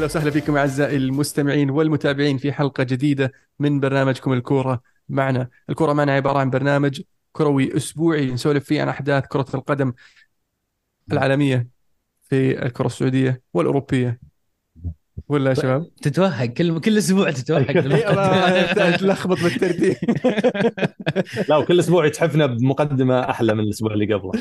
أهلا وسهلا فيكم أعزائي المستمعين والمتابعين في حلقة جديدة من برنامجكم الكورة معنا، الكورة معنا عبارة عن برنامج كروي أسبوعي نسولف فيه عن أحداث كرة القدم العالمية في الكرة السعودية والأوروبية. ولا يا شباب؟ تتوهق. كل كل أسبوع تتوهق. إيه، تلخبط بالترتيب. لا وكل أسبوع يتحفنا بمقدمة أحلى من الأسبوع اللي قبله.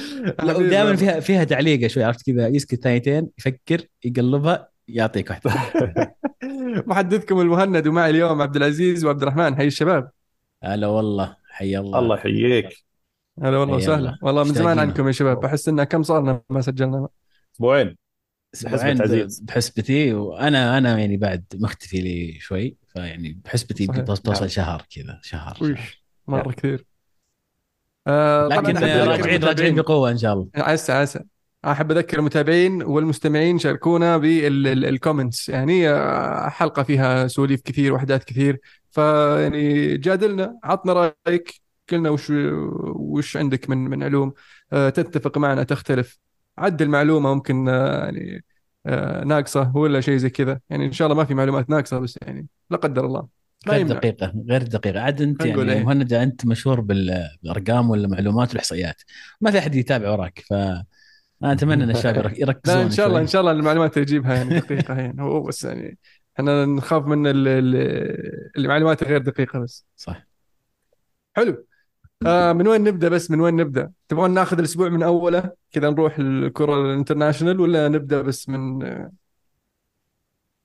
دائما فيها فيها تعليقه شوي عرفت كذا؟ يسكت ثانيتين يفكر يقلبها يعطيك واحدة محدثكم المهند ومعي اليوم عبد العزيز وعبد الرحمن. حي الشباب. هلا والله. حي الله. الله يحييك. هلا والله وسهلا. الله. والله من زمان. عنكم يا شباب. بحس انه كم صارنا؟ ما سجلنا. أسبوعين. أسبوعين بحسبة عزيز. بحسبتي وأنا أنا يعني بعد مختفي لي شوي. فيعني بحسبتي. يمكن توصل نعم. شهر كذا. شهر, شهر. وش مره كثير. آه لكن راجعين راجعين بقوة إن شاء الله. عسى عسى. أحب أذكر المتابعين والمستمعين شاركونا بالكومنتس يعني آه، حلقة فيها سواليف كثير وأحداث كثير. فيعني جادلنا عطنا رأيك. قلنا وش وش عندك من من علوم؟ آه، تتفق معنا تختلف. عدل معلومه ممكن آه، يعني ناقصة ولا شيء زي كذا. يعني إن شاء الله ما في معلومات ناقصة بس يعني لا قدر الله. غير يمنع. دقيقة غير دقيقة. عاد أنت يعني إيه. مهند أنت مشهور بال- بالأرقام والمعلومات والإحصائيات. ما في أحد يتابع وراك ف أنا أتمنى إن الشباب يرك- يركزون لا إن شاء الله. إن شاء الله المعلومات اللي يجيبها يعني دقيقة يعني هو بس يعني إحنا نخاف من ال- ال- المعلومات غير دقيقة بس. صح حلو. آه من وين نبدأ بس؟ من وين نبدأ؟ تبغون ناخذ الأسبوع من أوله كذا نروح الكرة الانترناشونال ولا نبدأ بس من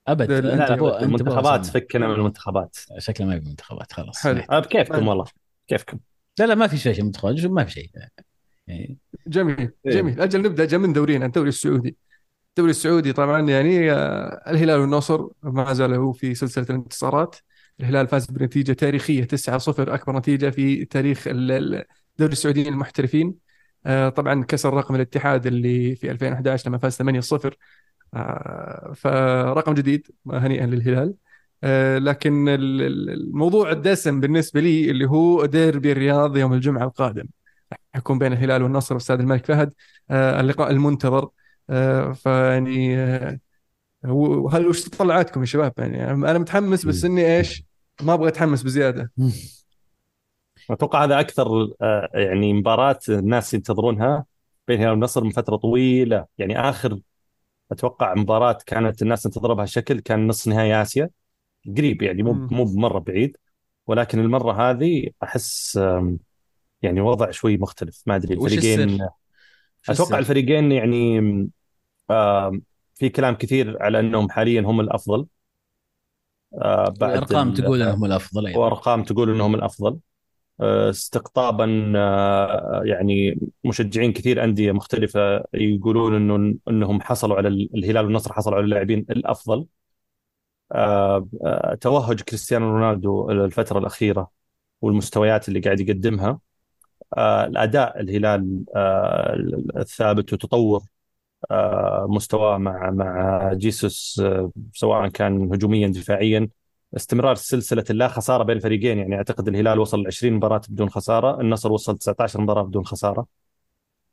أبد. المنتخبات فكنا من المنتخبات. شكله ما يبي منتخبات خلاص. حلو. أه بكيفكم والله. كيفكم؟ لا لا ما في شيء منتخبات ما في شيء. يعني جميل إيه. جميل. أجل نبدأ من دورينا الدوري السعودي. الدوري السعودي طبعا يعني آه، الهلال والنصر ما زال هو في سلسلة الانتصارات. الهلال فاز بنتيجة تاريخية 9-0 أكبر نتيجة في تاريخ ال- ال- الدوري السعودي المحترفين آه، طبعا كسر رقم الاتحاد اللي في 2011 لما فاز 8-0 آه، فرقم جديد هنيئا للهلال. لكن ال- ال- الموضوع الدسم بالنسبة لي اللي هو ديربي الرياض يوم الجمعة القادم. راح يكون بين الهلال والنصر في استاد الملك فهد. آه، اللقاء المنتظر. آه، فيعني آه، هو- هل وش تطلعاتكم يا شباب؟ يعني أنا متحمس بس إني إيش ما أبغى أتحمس بزيادة. أتوقع هذا أكثر يعني مباراة الناس ينتظرونها بين الهلال والنصر من فترة طويلة. يعني آخر أتوقع مباراة كانت الناس تنتظرها بهالشكل كان نصف نهائي آسيا. قريب يعني مو. مو بمرة بعيد. ولكن المرة هذه أحس يعني وضع شوي مختلف ما أدري الفريقين أتوقع السر؟ الفريقين يعني آم، في كلام كثير على أنهم حاليا هم الأفضل. آه، بعد الأرقام ال- تقول إنهم الأفضل أيضا. وأرقام تقول إنهم الأفضل. آه، استقطابا آه، يعني مشجعين كثير أندية مختلفة يقولون إنه إنهم حصلوا على ال- الهلال والنصر حصلوا على اللاعبين الأفضل. آه، آه، توهج كريستيانو رونالدو الفترة الأخيرة والمستويات اللي قاعد يقدمها. آه، الأداء الهلال آه، الثابت وتطور آه، مستواه مع مع جيسوس آه، سواء كان هجوميا دفاعيا استمرار سلسلة اللا خسارة بين الفريقين يعني أعتقد الهلال وصل ل 20 مباراة بدون خسارة النصر وصل 19 مباراة بدون خسارة.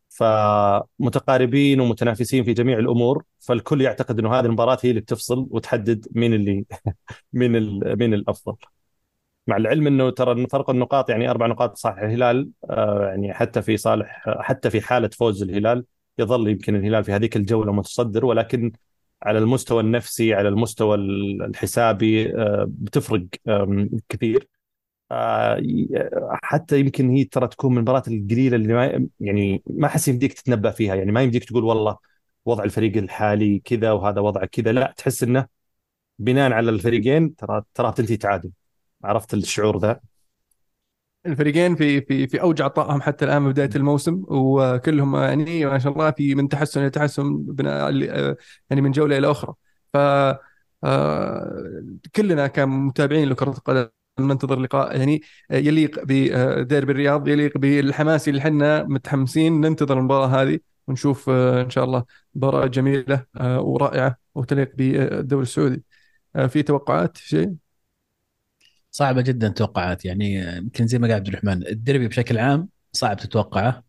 فمتقاربين ومتنافسين في جميع الأمور فالكل يعتقد إنه هذه المباراة هي اللي بتفصل وتحدد مين اللي مين مين الأفضل. مع العلم إنه ترى فرق النقاط يعني أربع نقاط صالح الهلال آه، يعني حتى في صالح حتى في حالة فوز الهلال يظل يمكن الهلال في هذيك الجولة متصدر ولكن على المستوى النفسي على المستوى الحسابي آه، بتفرق كثير. آه، حتى يمكن هي ترى تكون من المباريات القليلة اللي ما يعني ما أحس يمديك تتنبأ فيها يعني ما يمديك تقول والله وضع الفريق الحالي كذا وهذا وضعه كذا لا تحس إنه بناء على الفريقين ترى ترى بتنتهي تعادل. عرفت الشعور ذا؟ الفريقين في في في أوج عطائهم حتى الآن من بدايه الموسم وكلهم يعني ما شاء الله في من تحسن إلى تحسن يعني من جولة إلى أخرى. ف آه، كلنا كمتابعين لكرة القدم ننتظر لقاء يعني يليق بديربي الرياض يليق بالحماس اللي إحنا متحمسين ننتظر المباراة هذه ونشوف آه، إن شاء الله مباراة جميلة آه، ورائعة وتليق بالدوري السعودي. آه، في توقعات شيء؟ صعبة جدا توقعات. يعني يمكن زي ما قال عبد الرحمن الدربي بشكل عام صعب تتوقعه.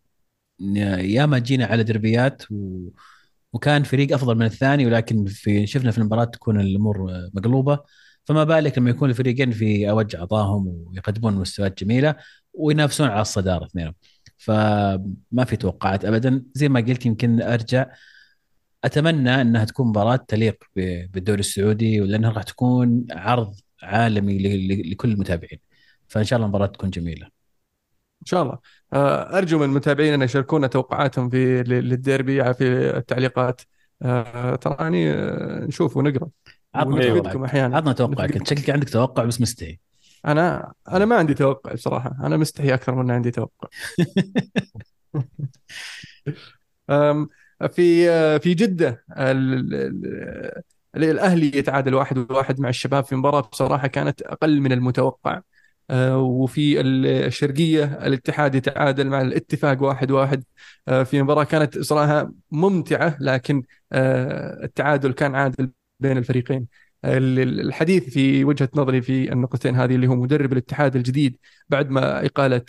ياما جينا على دربيات و... وكان فريق أفضل من الثاني ولكن في شفنا في المباراة تكون الأمور مقلوبة. فما بالك لما يكون الفريقين في أوج عطاهم ويقدمون مستويات جميلة وينافسون على الصدارة اثنينهم. فما في توقعات ابدا. زي ما قلت يمكن أرجع. أتمنى إنها تكون مباراة تليق بالدوري السعودي لانها راح تكون عرض عالمي لكل المتابعين. فإن شاء الله المباراة تكون جميلة. إن شاء الله. آه، أرجو من متابعينا يشاركونا توقعاتهم في للديربي في التعليقات. آه، تراني آه، نشوف ونقرأ. عطنا توقعك. أحيانا. عطنا توقعك. أنت شكلك عندك توقع بس مستحي. أنا أنا ما عندي توقع بصراحة. أنا مستحي أكثر من عندي توقع. في في جدة الأهلي يتعادل واحد واحد مع الشباب في مباراة بصراحة كانت أقل من المتوقع. آه، وفي الشرقية الاتحاد يتعادل مع الاتفاق واحد واحد. آه، في مباراة كانت صراحة ممتعة لكن آه، التعادل كان عادل بين الفريقين. الحديث في وجهة نظري في النقطتين هذه اللي هو مدرب الاتحاد الجديد بعد ما إقالة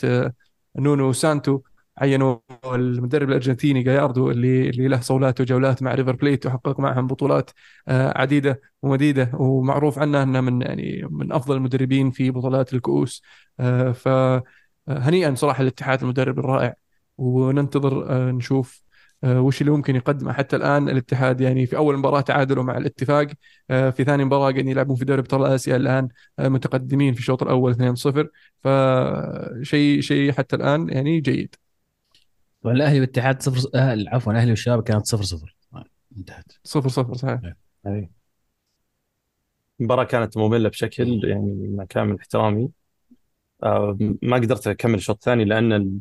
نونو سانتو عينوا المدرب الأرجنتيني جاياردو اللي اللي له صولات وجولات مع ريفر بليت وحقق معهم بطولات آه، عديدة ومديدة ومعروف عنه إنه من يعني من أفضل المدربين في بطولات الكؤوس. آه، فهنيئا صراحة الاتحاد المدرب الرائع. وننتظر آه، نشوف وش اللي ممكن يقدمه. حتى الآن الاتحاد يعني في أول مباراة تعادلوا مع الاتفاق في ثاني مباراة قاعدين يلعبون في دوري أبطال آسيا الآن متقدمين في الشوط الأول 2-0 فشيء شيء حتى الآن يعني جيد. والأهلي والاتحاد صفر آه عفوا الاهلي والشباب كانت صفر صفر. انتهت. صفر صفر صحيح. أي. المباراة كانت مملة بشكل يعني مع كامل احترامي. آه ما قدرت أكمل الشوط الثاني لأن ال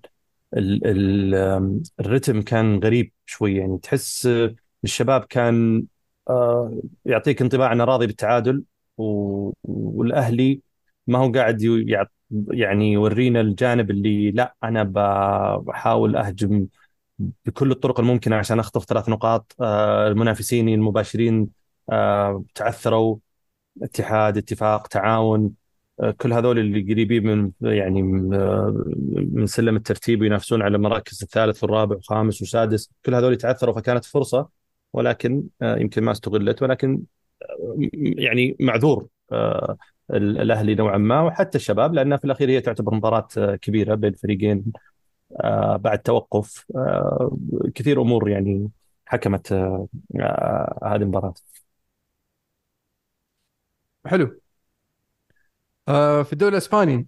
ال ال الرتم كان غريب شوي. يعني تحس الشباب كان آه يعطيك انطباع إنه راضي بالتعادل والأهلي ما هو قاعد يعني يورينا الجانب اللي لا أنا بحاول أهجم بكل الطرق الممكنة عشان أخطف ثلاث نقاط. آه، المنافسين المباشرين آه، تعثروا اتحاد اتفاق تعاون آه، كل هذول اللي قريبين من يعني من سلم الترتيب وينافسون على المراكز الثالث والرابع والخامس والسادس. كل هذول تعثروا فكانت فرصة ولكن يمكن ما استغلت ولكن يعني معذور. الأهلي نوعا ما وحتى الشباب لأنها في الأخير هي تعتبر مباراة كبيرة بين فريقين آه، بعد توقف آه، كثير أمور يعني حكمت آه، هذه المباراة. حلو. في الدوري الإسباني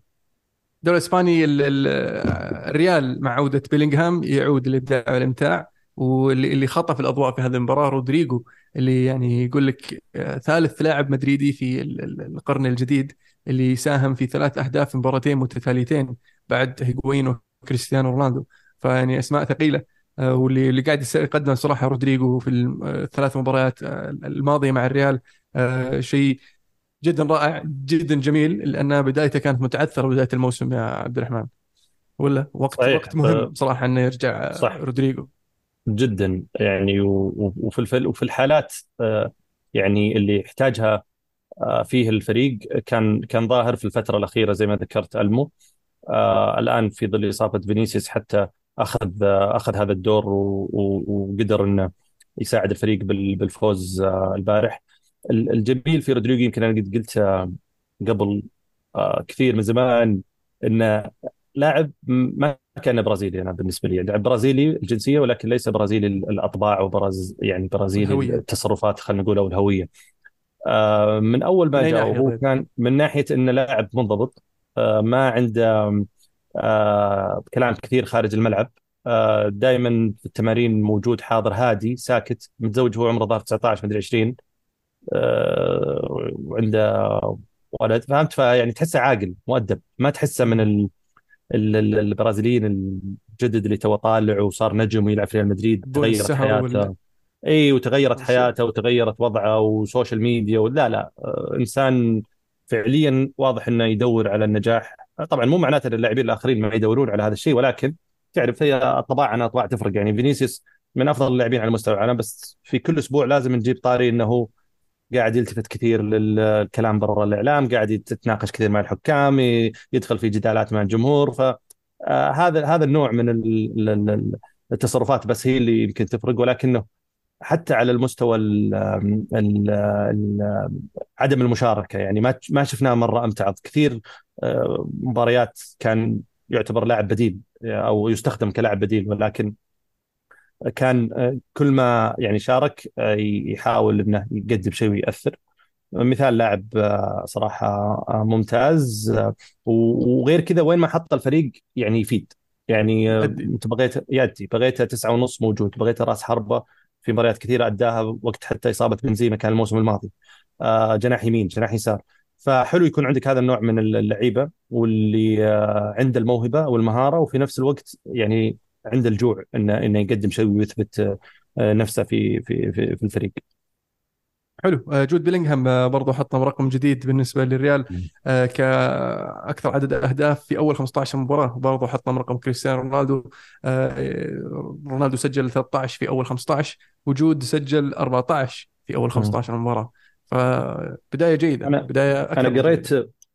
الدوري الإسباني الريال مع عودة بيلينغهام يعود للابداع والامتاع واللي اللي خطف الأضواء في هذه المباراة رودريجو اللي يعني يقول لك آه، ثالث لاعب مدريدي في القرن الجديد اللي ساهم في ثلاث أهداف في مباراتين متتاليتين بعد هيغوين وكريستيانو رونالدو فيعني أسماء ثقيلة آه، واللي اللي قاعد يقدم صراحة رودريجو في الثلاث مباريات آه، الماضية مع الريال شيء جدا رائع جدا جميل لأن بدايته كانت متعثرة بداية الموسم يا عبد الرحمن ولا وقت صحيح. وقت مهم صراحة إنه يرجع صح. رودريجو جدا يعني وفي وفي الحالات آه، يعني اللي يحتاجها آه، فيه الفريق كان كان ظاهر في الفترة الأخيرة زي ما ذكرت ألمو. آه، الآن في ظل إصابة فينيسيوس حتى أخذ أخذ هذا الدور وقدر إنه يساعد الفريق بالفوز البارح. الجميل في رودريجو يمكن أنا قد قلت قبل كثير من زمان إنه لاعب ما كان برازيلي أنا بالنسبة لي. لاعب برازيلي الجنسية ولكن ليس برازيلي الأطباع وبراز يعني برازيلي الهوية. التصرفات خلينا نقول أو الهوية. آه، من أول ما جاء هو كان من ناحية انه لاعب منضبط آه، ما عنده آه، كلام كثير خارج الملعب. دائما في التمارين موجود حاضر هادي ساكت متزوج هو عمره ظهر 19 مدري 20 وعنده ولد. فهمت؟ فيعني تحسه عاقل مؤدب. ما تحسه من ال... البرازيليين الجدد اللي تو طالع وصار نجم ويلعب في ريال مدريد تغيرت حياته. إي وتغيرت حياته وتغيرت وضعه و social media ولا لا آه، إنسان فعليا واضح إنه يدور على النجاح. طبعا مو معناته إن اللاعبين الآخرين ما يدورون على هذا الشيء ولكن تعرف هي الطباع عن أطباع تفرق. يعني فينيسيوس من أفضل اللاعبين على مستوى العالم بس في كل أسبوع لازم نجيب طاري إنه قاعد يلتفت كثير للكلام برا الإعلام قاعد يتناقش كثير مع الحكام يدخل في جدالات مع الجمهور فهذا آه، هذا النوع من التصرفات بس هي اللي يمكن تفرق ولكنه حتى على المستوى ال ال ال عدم المشاركة يعني ما ما شفناه مرة أمتعض. كثير آه، مباريات كان يعتبر لاعب بديل أو يستخدم كلاعب بديل ولكن كان آه، كل ما يعني شارك آه، يحاول إنه يقدم شيء ويأثر. مثال لاعب صراحة ممتاز وغير كذا وين ما حط الفريق يعني يفيد. يعني أنت بغيت ياتي بغيته تسعة ونص موجود. بغيته راس حربة في مباريات كثيرة أداها وقت حتى إصابة بنزيما كان الموسم الماضي. آه جناح يمين جناح يسار. فحلو يكون عندك هذا النوع من اللعيبة واللي آه عنده الموهبة والمهارة وفي نفس الوقت يعني عنده الجوع انه إنه يقدم شيء ويثبت آه نفسه في في في, في الفريق. حلو. آه، جود بيلينغهام آه، برضو حطم رقم جديد بالنسبة للريال. كأكثر عدد أهداف في أول 15 مباراة برضو حطم رقم كريستيانو رونالدو. رونالدو سجل 13 في أول 15 وجود سجل 14 في أول 15 مباراة. فبداية جيدة أنا بداية أنا قريت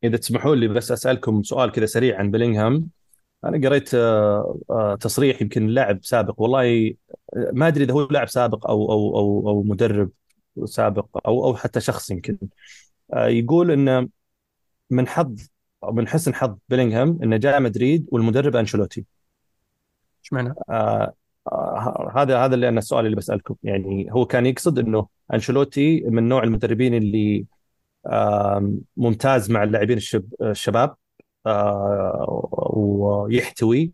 إذا تسمحوا لي بس أسألكم سؤال كذا سريع عن بيلينغهام. أنا قريت تصريح يمكن لاعب سابق. والله ما أدري إذا هو لاعب سابق أو أو أو أو مدرب سابق أو أو حتى شخص يمكن. آه، يقول انه من حظ أو من حسن حظ بيلينغهام انه جاء مدريد والمدرب أنشيلوتي. إيش معنى؟ آه آه هذا هذا اللي أنا السؤال اللي بسألكم. يعني هو كان يقصد إنه أنشيلوتي من نوع المدربين اللي آه ممتاز مع اللاعبين الشب الشباب. آه ويحتوي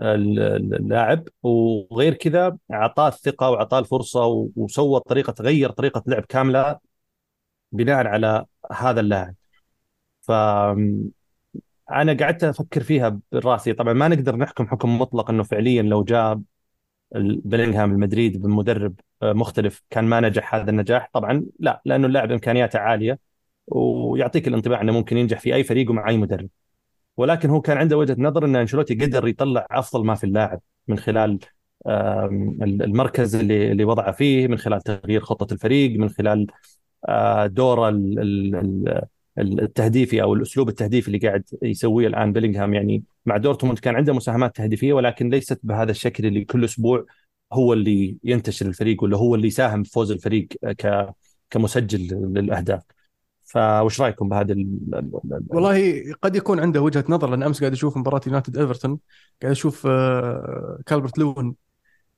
اللاعب. وغير كذا اعطاه الثقة واعطاه الفرصة وسوى طريقة غير طريقة لعب كاملة بناء على هذا اللاعب. ف أنا قعدت أفكر فيها براسي. طبعا ما نقدر نحكم حكم مطلق إنه فعليا لو جاء بلينغهام المدريد بمدرب مختلف كان ما نجح هذا النجاح. طبعا لا لأنه اللاعب إمكانياته عالية ويعطيك الانطباع إنه ممكن ينجح في أي فريق ومع أي مدرب. ولكن هو كان عنده وجهة نظر إن أنشيلوتي قدر يطلع أفضل ما في اللاعب من خلال المركز اللي اللي وضعه فيه من خلال تغيير خطة الفريق من خلال آه، دوره التهديفي أو الأسلوب التهديفي اللي قاعد يسويه الآن بيلينغهام يعني مع دورتموند كان عنده مساهمات تهديفية ولكن ليست بهذا الشكل اللي كل أسبوع هو اللي ينتشر الفريق ولا هو اللي يساهم في فوز الفريق كمسجل للأهداف. فوش رأيكم بهذا والله قد يكون عنده وجهة نظر لأن أمس قاعد أشوف مباراة يونايتد ايفرتون قاعد أشوف كالفرت لوين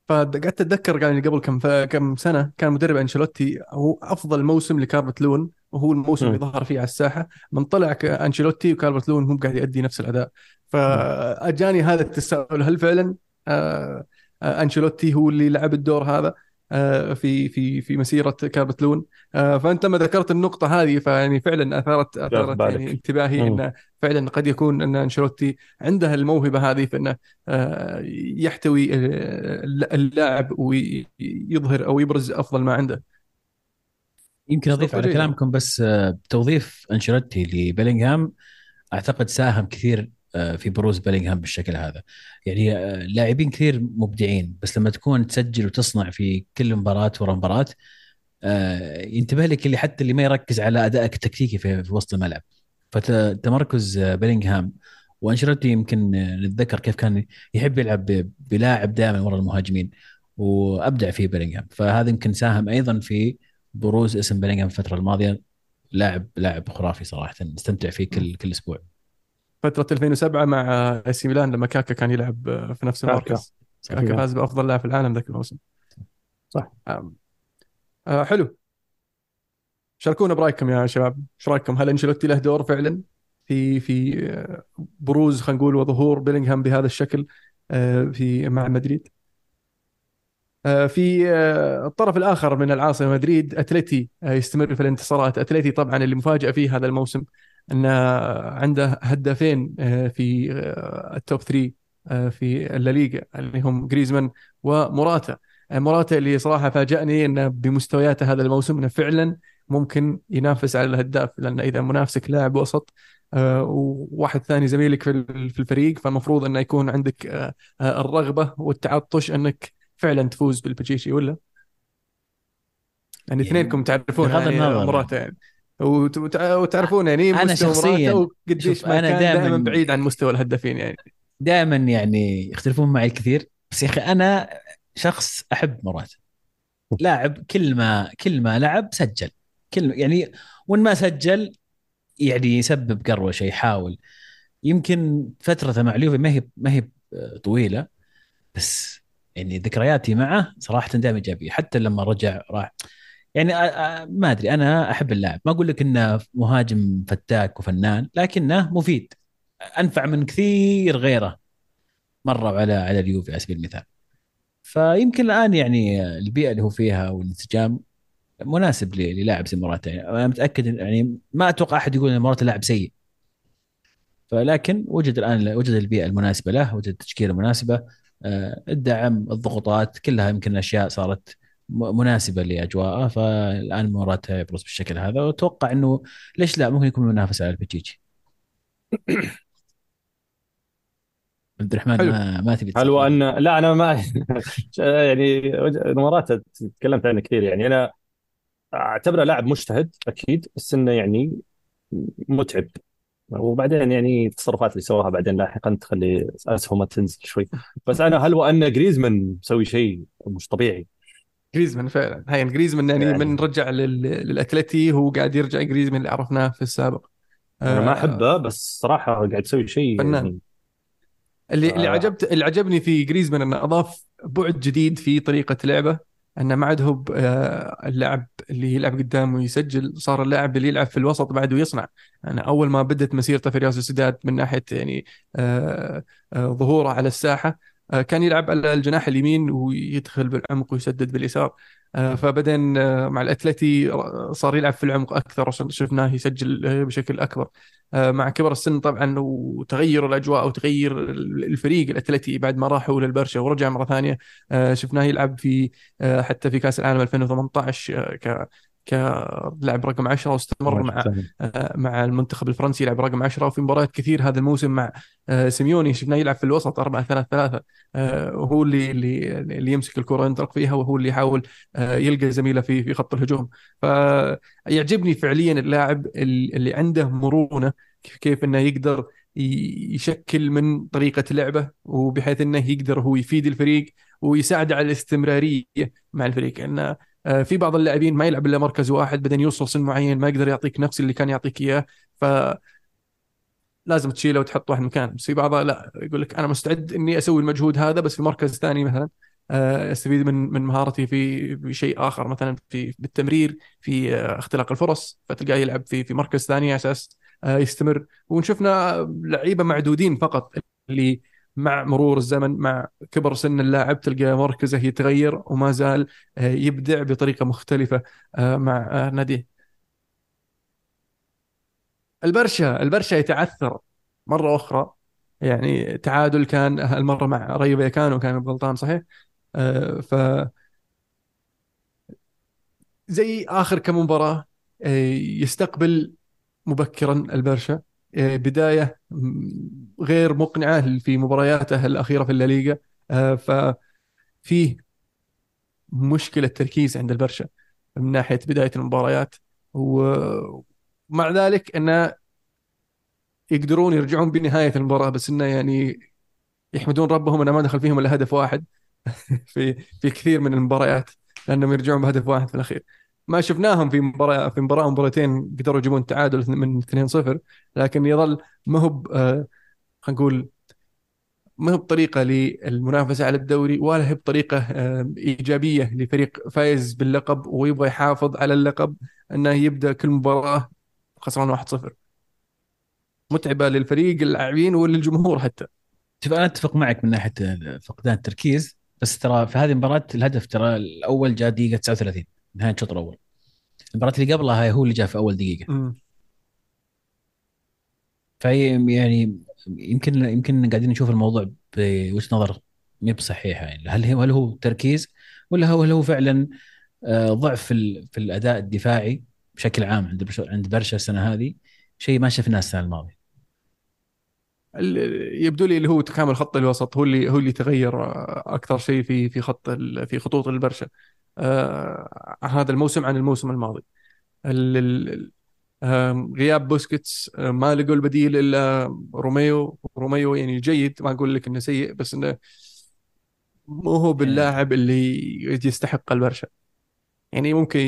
فقعدت أتذكر يعني قبل كم كم سنة كان مدرب أنشيلوتي هو أفضل موسم لكاربرت لون وهو الموسم اللي ظهر فيه على الساحة. من طلع أنشيلوتي وكالبرت لون هم قاعد يؤدي نفس الأداء. فأجاني هذا التساؤل هل فعلا آه، آه، أنشيلوتي هو اللي لعب الدور هذا؟ في في في مسيرة كاربت لون. آه، فأنت لما ذكرت النقطة هذه فيعني فعلا أثارت أثارت يعني انتباهي انه فعلا قد يكون أن أنشيلوتي عنده الموهبة هذه في انه آه، يحتوي اللاعب ويظهر أو يبرز أفضل ما عنده. يمكن أضيف على كلامكم بس توظيف أنشيلوتي لبيلينغهام أعتقد ساهم كثير آه، في بروز بيلينغهام بالشكل هذا. يعني آه، لاعبين كثير مبدعين بس لما تكون تسجل وتصنع في كل مباراة ورا مباراة آه، ينتبه لك اللي حتى اللي ما يركز على أدائك التكتيكي في, في وسط الملعب. فتمركز بيلينغهام وأنشيلوتي يمكن نتذكر كيف كان يحب يلعب بلاعب دائما ورا المهاجمين وأبدع فيه بيلينغهام. فهذا يمكن ساهم أيضا في بروز اسم بيلينغهام الفترة الماضية. لاعب لاعب خرافي صراحة نستمتع فيه كل كل أسبوع. فترة 2007 مع اي سي ميلان لما كاكا كان يلعب في نفس المركز. كاكا فاز بأفضل لاعب في العالم ذاك الموسم. صح. آه حلو. شاركونا برأيكم يا شباب. إيش رأيكم؟ هل أنشيلوتي له دور فعلا في في بروز خلينا نقول وظهور بيلينغهام بهذا الشكل في مع مدريد؟ في الطرف الآخر من العاصمة مدريد اتلتي يستمر في الانتصارات. اتلتي طبعا اللي مفاجأة فيه هذا الموسم أن عنده هدافين آه، في آه، التوب 3 آه، في الليغا اللي هم جريزمان وموراتا. موراتا اللي صراحة فاجأني انه بمستوياته هذا الموسم أنه فعلا ممكن ينافس على الهداف لأن إذا منافسك لاعب وسط وواحد ثاني زميلك في الفريق فالمفروض أنه يكون عندك الرغبة والتعطش أنك فعلا تفوز بالبتشيشي ولا؟ يعني, يعني اثنينكم تعرفون يعني موراتا يعني. وتعرفون يعني أنا شخصيا قديش ما أنا دائما بعيد عن مستوى الهدافين يعني. دائما يعني يختلفون معي كثير بس يا أخي أنا شخص أحب مرات لاعب كل ما كل ما لعب سجل. كل يعني وإن ما سجل يعني يسبب قروشه يحاول. يمكن فترته مع اليوفي ما هي ما هي طويلة بس يعني ذكرياتي معه صراحة دائما إيجابية. حتى لما رجع راح يعني ما أدري أنا أحب اللاعب. ما أقول لك إنه مهاجم فتاك وفنان لكنه مفيد. أنفع من كثير غيره. مروا على على اليوفي على سبيل المثال. فيمكن الآن يعني البيئة اللي هو فيها والانسجام مناسب للاعب زي موراتا يعني أنا متأكد يعني ما أتوقع أحد يقول إن موراتا لاعب سيء. فلكن وجد الآن وجد البيئة المناسبة له وجد التشكيلة المناسبة. الدعم الضغوطات كلها يمكن أشياء صارت مناسبة لأجواءه فالآن موراتا يبرز بالشكل هذا. وأتوقع إنه ليش لا ممكن يكون منافس على البتشيتشي عبد الرحمن حلو. ما ما تبي هل وان لا أنا ما يعني مرات تكلمت عنه كثير. يعني أنا أعتبره لاعب مجتهد أكيد بس إنه يعني متعب. وبعدين يعني التصرفات اللي سواها بعدين لاحقا تخلي أسهمه تنزل شوي. بس أنا هل وأن جريزمان مسوي شيء مش طبيعي؟ جريزمان فعلا هاي جريزمان يعني, يعني- من رجع لل... للأتلتي هو قاعد يرجع جريزمان اللي عرفناه في السابق أنا ما آه، أحبه بس صراحة قاعد يسوي شيء فنان. يعني اللي اللي آه. عجبت اللي عجبني في جريزمان إنه أضاف بعد جديد في طريقة لعبه إنه ما عاد هو آه، اللاعب اللي يلعب قدام ويسجل صار اللاعب اللي يلعب في الوسط بعد ويصنع أنا أول ما بدت مسيرته في ريال سوسيداد من ناحية يعني آه، آه، ظهوره على الساحة كان يلعب على الجناح اليمين ويدخل بالعمق ويسدد باليسار. آه، فبعدين آه، مع الأتلتي صار يلعب في العمق أكثر شفناه يسجل آه، بشكل أكبر. آه، مع كبر السن طبعا وتغير الأجواء وتغير الفريق الأتلتي بعد ما راحوا للبرشا ورجع مرة ثانية. آه، شفناه يلعب في آه، حتى في كأس العالم 2018 آه، ك كلاعب رقم 10 واستمر مع آه، مع المنتخب الفرنسي يلعب رقم 10 وفي مباريات كثير. هذا الموسم مع آه، سيميوني شفناه يلعب في الوسط 4 3 3 وهو اللي اللي اللي يمسك الكرة ينطلق فيها وهو اللي يحاول آه، يلقى زميله في في خط الهجوم. فيعجبني فعليا اللاعب اللي عنده مرونة كيف إنه يقدر يشكل من طريقة لعبه وبحيث إنه يقدر هو يفيد الفريق ويساعده على الاستمرارية مع الفريق. انه في بعض اللاعبين ما يلعب إلا مركز واحد بعدين يوصل سن معين ما يقدر يعطيك نفس اللي كان يعطيك إياه. ف لازم تشيله وتحط واحد مكان بس في بعضها لا يقول لك أنا مستعد إني أسوي المجهود هذا بس في مركز ثاني مثلا آه، أستفيد من من مهارتي في في شيء آخر مثلا في بالتمرير في آه، اختلاق الفرص فتلقاه يلعب في في مركز ثاني على أساس آه، يستمر. وشفنا لعيبة معدودين فقط اللي مع مرور الزمن مع كبر سن اللاعب تلقى مركزه يتغير وما زال آه، يبدع بطريقة مختلفة آه، مع آه، ناديه. البرشا البرشا يتعثر مرة أخرى. يعني تعادل كان هالمرة مع ريو فيكانو كان غلطان صحيح؟ ف زي آخر كم مباراة يستقبل مبكرا البرشا. بداية م- غير مقنعة في مبارياته الأخيرة في الليغا. آه، ففيه مشكلة تركيز عند البرشا من ناحية بداية المباريات. ومع ذلك انه يقدرون يرجعون بنهاية المباراة بس إنه يعني يحمدون ربهم أنه ما دخل فيهم إلا هدف واحد في في كثير من المباريات لأنهم يرجعون بهدف واحد في الأخير. ما شفناهم في مباراه في مباراة مباراتين قدروا يجيبون تعادل من 2-0 لكن يظل ما هو آه، خلينا نقول ما هو بطريقة للمنافسة على الدوري ولا هي بطريقة آه، إيجابية لفريق فايز باللقب ويبغى يحافظ على اللقب إنه يبدأ كل مباراة خسران 1-0 متعبة للفريق اللاعبين وللجمهور حتى. شوف أنا أتفق معك من ناحية فقدان التركيز بس ترى في هذه المباراة الهدف ترى الأول جاء دقيقة 39 نهاية الشوط الأول. المباراة اللي قبلها هو اللي جاء في أول دقيقة. مم. فهي يعني يمكن يمكن قاعدين نشوف الموضوع بوجهة نظر مي بصحيحة يعني. هل هو هل هو تركيز ولا هو هل هو فعلا آه، ضعف في في الأداء الدفاعي بشكل عام عند عند برشا السنة هذه؟ شيء ما شفناه السنة الماضية. ال- يبدو لي اللي هو تكامل خط الوسط هو اللي هو اللي تغير آه، أكثر شيء في في خط في خطوط البرشا. هذا الموسم عن الموسم الماضي. غياب بوسكيتس آه، ما لقوا البديل إلا روميو. روميو يعني جيد ما أقول لك إنه سيء بس إنه مو هو باللاعب اللي يستحق البرشا يعني ممكن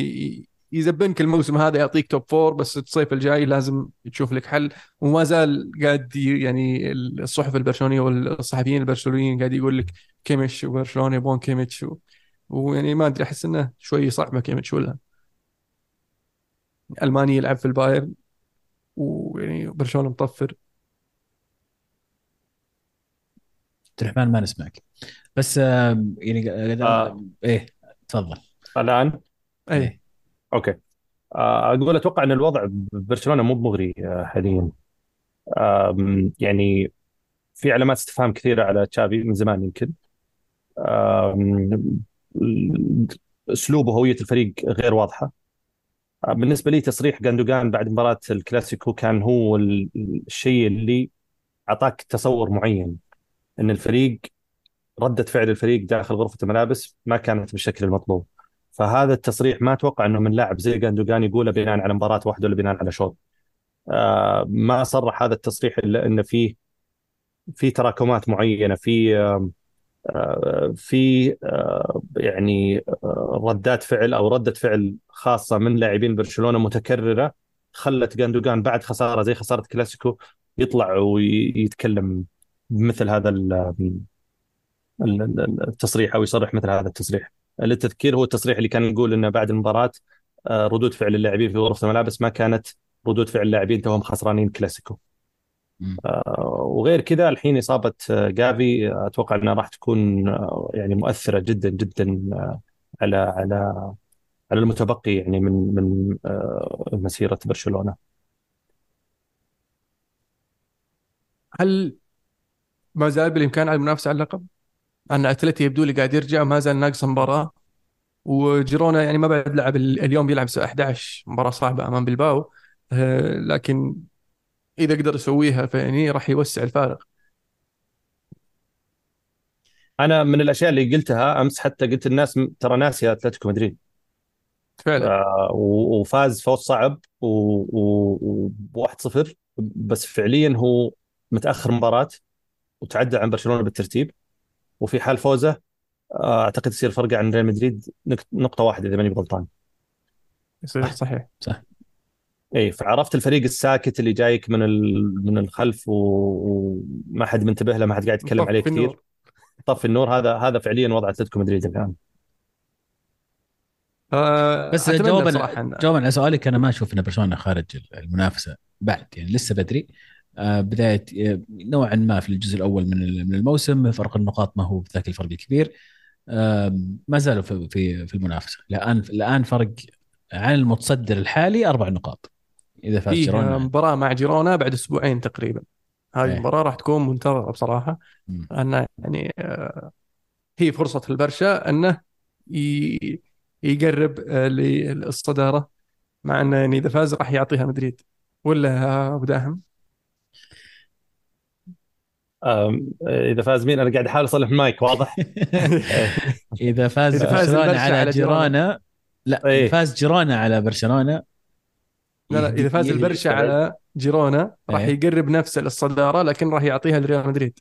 يزبنك الموسم هذا يعطيك top four بس الصيف الجاي لازم تشوف لك حل. وما زال قاعد يعني الصحف البرشلونية والصحفيين البرشلونيين قاعد يقول لك كيميتش وبرشلونة يبغون كيميتش و... ويعني ما أدري أحس إنه شوي صعبه كيميتش ولا ألماني يلعب في البايرن ويعني برشلونة مطفر. عبد الرحمن ما نسمعك. بس يعني آه. إيه تفضل. الآن؟ اي إيه. okay. آه، أقول أتوقع إن الوضع ببرشلونه مو مغري آه، حاليا. يعني في علامات استفهام كثيرة على تشافي من زمان يمكن. آم، اسلوبه وهويه الفريق غير واضحة. بالنسبة لي تصريح جاندوجان بعد مباراة الكلاسيكو كان هو ال- الشيء اللي أعطاك تصور معين إن الفريق ردة فعل الفريق داخل غرفة الملابس ما كانت بالشكل المطلوب. فهذا التصريح ما أتوقع إنه من لاعب زي جاندوجان يقوله بناء على مباراة واحدة ولا بناء على شوط. آه، ما صرح هذا التصريح إلا انه فيه في تراكمات معينة في آه، في آه، يعني آه، ردات فعل أو ردة فعل خاصة من لاعبين برشلونة متكررة خلت جاندوجان بعد خسارة زي خسارة كلاسيكو يطلع ويتكلم بمثل هذا ال- ال- ال- التصريح أو يصرح مثل هذا التصريح. للتذكير هو التصريح اللي كان يقول إنه بعد المباراة آه، ردود فعل اللاعبين في غرفة الملابس ما كانت ردود فعل اللاعبين توهم خسرانين كلاسيكو. مم. وغير كذا الحين إصابة جافي أتوقع إنها راح تكون يعني مؤثرة جدا جدا على على على المتبقي يعني من من آه، مسيرة برشلونة. هل ما زال بالإمكان على المنافسة على اللقب؟ أن أتلتي يبدو لي قاعد يرجع ما زال ناقص مباراة وجيرونا يعني ما بعد لعب ال- اليوم بيلعب الساعة 11 مباراة صعبة أمام بلباو آه، لكن إذا قدر يسويها فيعني راح يوسع الفارق. أنا من الأشياء اللي قلتها أمس حتى قلت الناس ترى ناسيه أتلتيكو مدريد. فعلا. آه، وفاز فوز صعب و1 0 بس فعليا هو متأخر مباراة وتعدى عن برشلونة بالترتيب. وفي حال فوزه آه، أعتقد يصير فرقة عن ريال مدريد نقطة واحدة إذا ماني غلطان. يصير صحيح. صح. اي فعرفت الفريق الساكت اللي جايك من ال- من الخلف و- وما حد منتبه له ما حد قاعد يتكلم عليه كثير. النور. طفي النور هذا هذا فعليا وضع أتلتيكو مدريد الآن. آه، بس جوابا جوابا على سؤالك أنا ما أشوف إن برشلونة خارج المنافسة بعد يعني لسه بدري. آه، بداية آه، نوعا ما في الجزء الأول من من الموسم فرق النقاط ما هو ذاك الفرق الكبير. آه، ما زالوا في في في المنافسة. الآن الآن فرق عن المتصدر الحالي أربع نقاط. إذا فاز جيرونا مباراة مع جيرونا بعد أسبوعين تقريبا هذه إيه. المباراة راح تكون منتظرة بصراحة. أنه يعني آه، هي فرصة البرشا أنه ي- يقرب آه، للصدارة مع أنه يعني إذا فاز راح يعطيها مدريد ولا أبو داهم إذا فاز مين أنا قاعد أحاول أصلح المايك واضح إذا فاز إذا فاز برشلونة على, على جيرونا. لا إيه. إذا فاز جيرونا على برشلونة لا لا إذا فاز البرشا. على جيرونا راح إيه. يقرب نفسه للصدارة لكن راح يعطيها لريال مدريد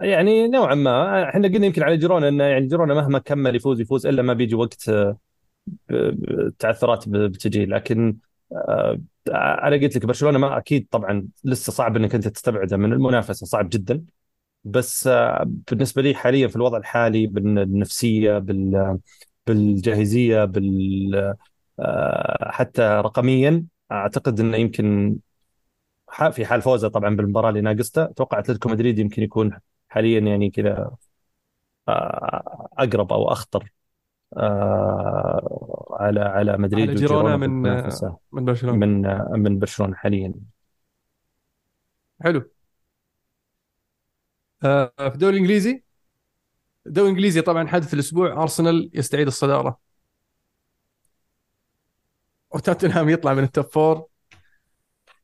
يعني نوعا ما إحنا قلنا يمكن على جيرونا انه يعني جيرونا مهما كمل يفوز يفوز إلا ما بيجي وقت آه، ب- بتجي لكن آه، أنا قلت لك برشلونة ما أكيد طبعا لسه صعب إنك أنت تستبعده من المنافسة صعب جدا بس آه، بالنسبة لي حاليا في الوضع الحالي بالنفسيه بال بالجاهزية بال حتى رقميا أعتقد إنه يمكن في حال فوزه طبعا بالمباراة اللي ناقصته أتوقع أتلتيكو مدريد يمكن يكون حاليا يعني كذا آه، أقرب أو أخطر آه، على على مدريد على جيرونا من من برشلونة. من آه، من برشلونة حاليا. حلو. آه، في الدوري الإنجليزي الدوري الإنجليزي طبعا حدث الأسبوع أرسنال يستعيد الصدارة. وتوتنهام يطلع من ال top four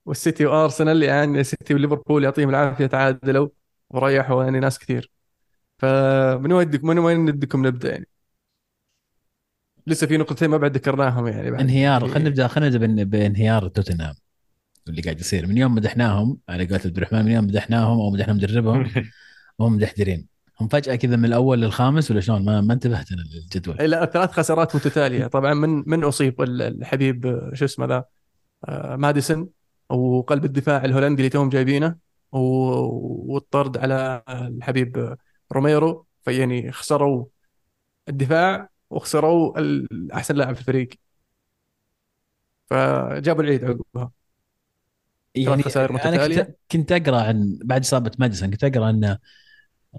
والسيتي وأرسنال يعني السيتي وليفربول يعطيهم العافية تعادلوا وريحوا يعني ناس كثير. فمن ودك من وين ودكم نبدأ يعني؟ لسه في نقطتين ما بعد ذكرناهم يعني بعد. انهيار خلينا نبدا خلينا نبدأ بإن- بإنهيار توتنهام اللي قاعد يصير. من يوم مدحناهم على قولة عبد الرحمن من يوم مدحناهم أو مدحنا مدربهم وهم مدحدرين. هم فجأة كذا من الأول للخامس ولا شلون؟ ما, ما انتبهت أنا للجدول. لا ثلاث خسارات متتالية. طبعا من من أصيب ال- الحبيب شو اسمه ذا؟ آه، ماديسون وقلب الدفاع الهولندي اللي توهم جايبينه والطرد على الحبيب روميرو. فيعني خسروا الدفاع وخسروا أحسن لاعب في الفريق. فجابوا العيد عقبها. يعني خسائر أنا كنت أقرأ عن بعد إصابة ماديسون كنت أقرأ إنه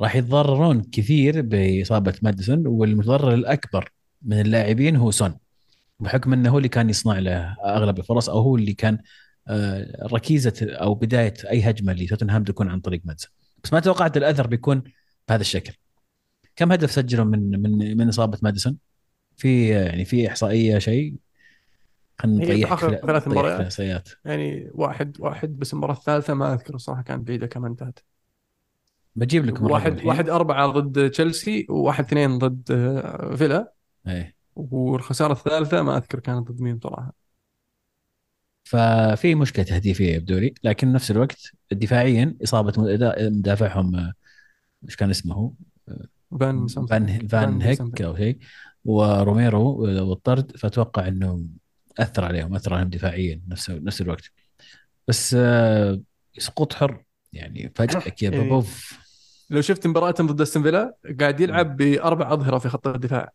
راح يتضررون كثير بإصابة ماديسون والمتضرر الأكبر من اللاعبين هو سون بحكم إنه هو اللي كان يصنع له أغلب الفرص أو هو اللي كان آه، ركيزة أو بداية أي هجمة لتوتنهام تكون عن طريق ماديسون. بس ما توقعت الأثر بيكون بهذا الشكل. كم هدف سجلوا من من من إصابة ماديسون؟ في يعني في إحصائية شيء؟ خلينا هي نطيح آخر ثلاث مباريات. يعني واحد واحد بس المباراة الثالثة ما أذكر الصراحة كانت بعيدة كم انتهت. بجيب لكم واحد الرقم واحد أربعة ضد تشيلسي وواحد اثنين ضد آه، فيلا. إيه. والخسارة الثالثة ما أذكر كانت ضد مين صراحة. ففي مشكلة تهديفية يبدو لي لكن نفس الوقت دفاعيا إصابة مدا- مدافعهم آه، إيش كان اسمه فان سامسون. فان فان هيك أو شيء وروميرو والطرد فأتوقع إنه أثر عليهم أثر عليهم دفاعيا نفس نفس الوقت. بس آه، سقوط حر يعني فجاه كذا إيه. بوف لو شفت مباراتهم ضد أستون فيلا قاعد يلعب بأربع أظهرة في خط الدفاع.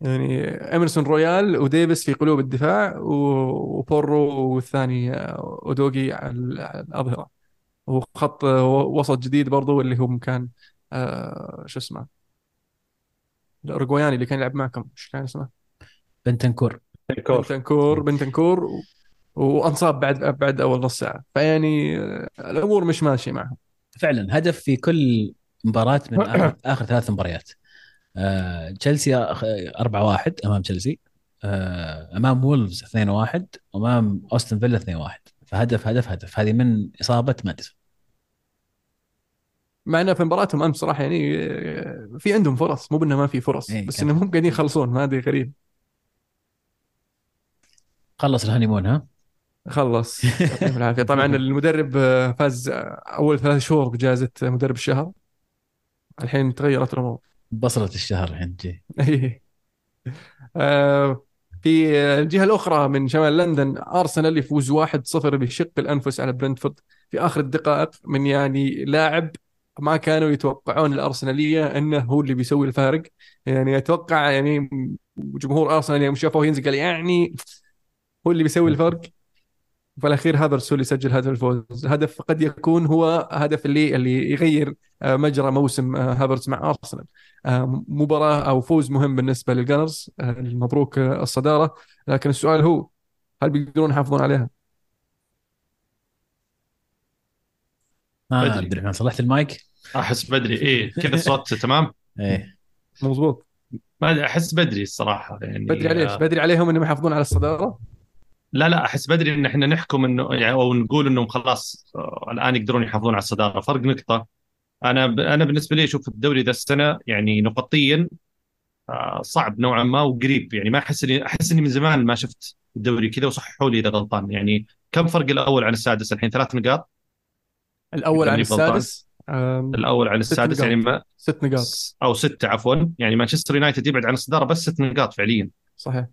يعني إمرسون رويال وديفيس في قلوب الدفاع وبورو والثاني آه، أودوغي على ال- على الأظهرة. وخط وسط جديد برضو اللي هو كان آه شو اسمه؟ الأوروجواياني اللي كان يلعب معكم إيش كان اسمه؟ بنتنكور. كور بنتنكور بنتنكور و... وانصاب بعد بعد أول نص ساعة. فيعني الأمور مش ماشية معهم. فعلا هدف في كل مباراة من آخر, آخر ثلاث مباريات. آه، تشيلسي 4 1 أمام تشيلسي. آه، أمام وولفز 2 1 امام أستون فيلا 2 1 فهدف هدف هدف. هذه من إصابة ماديسون. مع إنه في مباراتهم امس صراحة يعني آه، في عندهم فرص. مو بأنه ما في فرص إيه، بس. انهم هم قاعدين يخلصون. ما أدري غريب. خلص ال honeymoon ها؟ خلص. يعطيهم العافية. طبعا المدرب آه، فاز آه، أول ثلاث شهور بجائزه مدرب الشهر. الحين تغيرت الأمور. بصلة الشهر الحين تجي إيه. آه، في الجهة الأخرى من شمال لندن أرسنال يفوز 1-0 بشق الأنفس على برنتفورد. في آخر الدقائق من يعني لاعب ما كانوا يتوقعون الأرسنالية أنه هو اللي بيسوي الفارق. يعني أتوقع يعني جمهور أرسنال يوم شافوه ينزل قال يعني هو اللي بيسوي الفرق في الأخير هافرتس هو اللي سجل هدف الفوز. هدف قد يكون هو هدف اللي اللي يغير آه، مجرى موسم آه، هافرتس مع أرسنال. آه، مباراة أو فوز مهم بالنسبة لل Gunners آه، مبروك آه، الصدارة. لكن السؤال هو هل بيقدرون يحافظون عليها؟ ما بدري. عبد الرحمن صلحت المايك؟ أحس بدري. إيه كذا الصوت تمام؟ إيه. مضبوط ما أحس بدري الصراحة. يعني بدري عليش آه، بدري عليهم إنهم يحافظون على الصدارة؟ لا لا أحس بدري إن إحنا نحكم إنه يعني أو نقول إنهم خلاص الآن يقدرون يحافظون على الصدارة. فرق نقطة. أنا ب... أنا بالنسبة لي أشوف الدوري ذا السنة يعني نقطيا آه، صعب نوعا ما وقريب. يعني ما أحس إني أحس إني من زمان ما شفت الدوري كذا وصححوا لي إذا غلطان. يعني كم فرق الأول عن السادس؟ الحين ثلاث نقاط. الأول عن. السادس الأول عن السادس. يعني ما ست نقاط. أو ستة عفوا. يعني مانشستر يونايتد يبعد عن الصدارة بس ست نقاط فعليا. صحيح.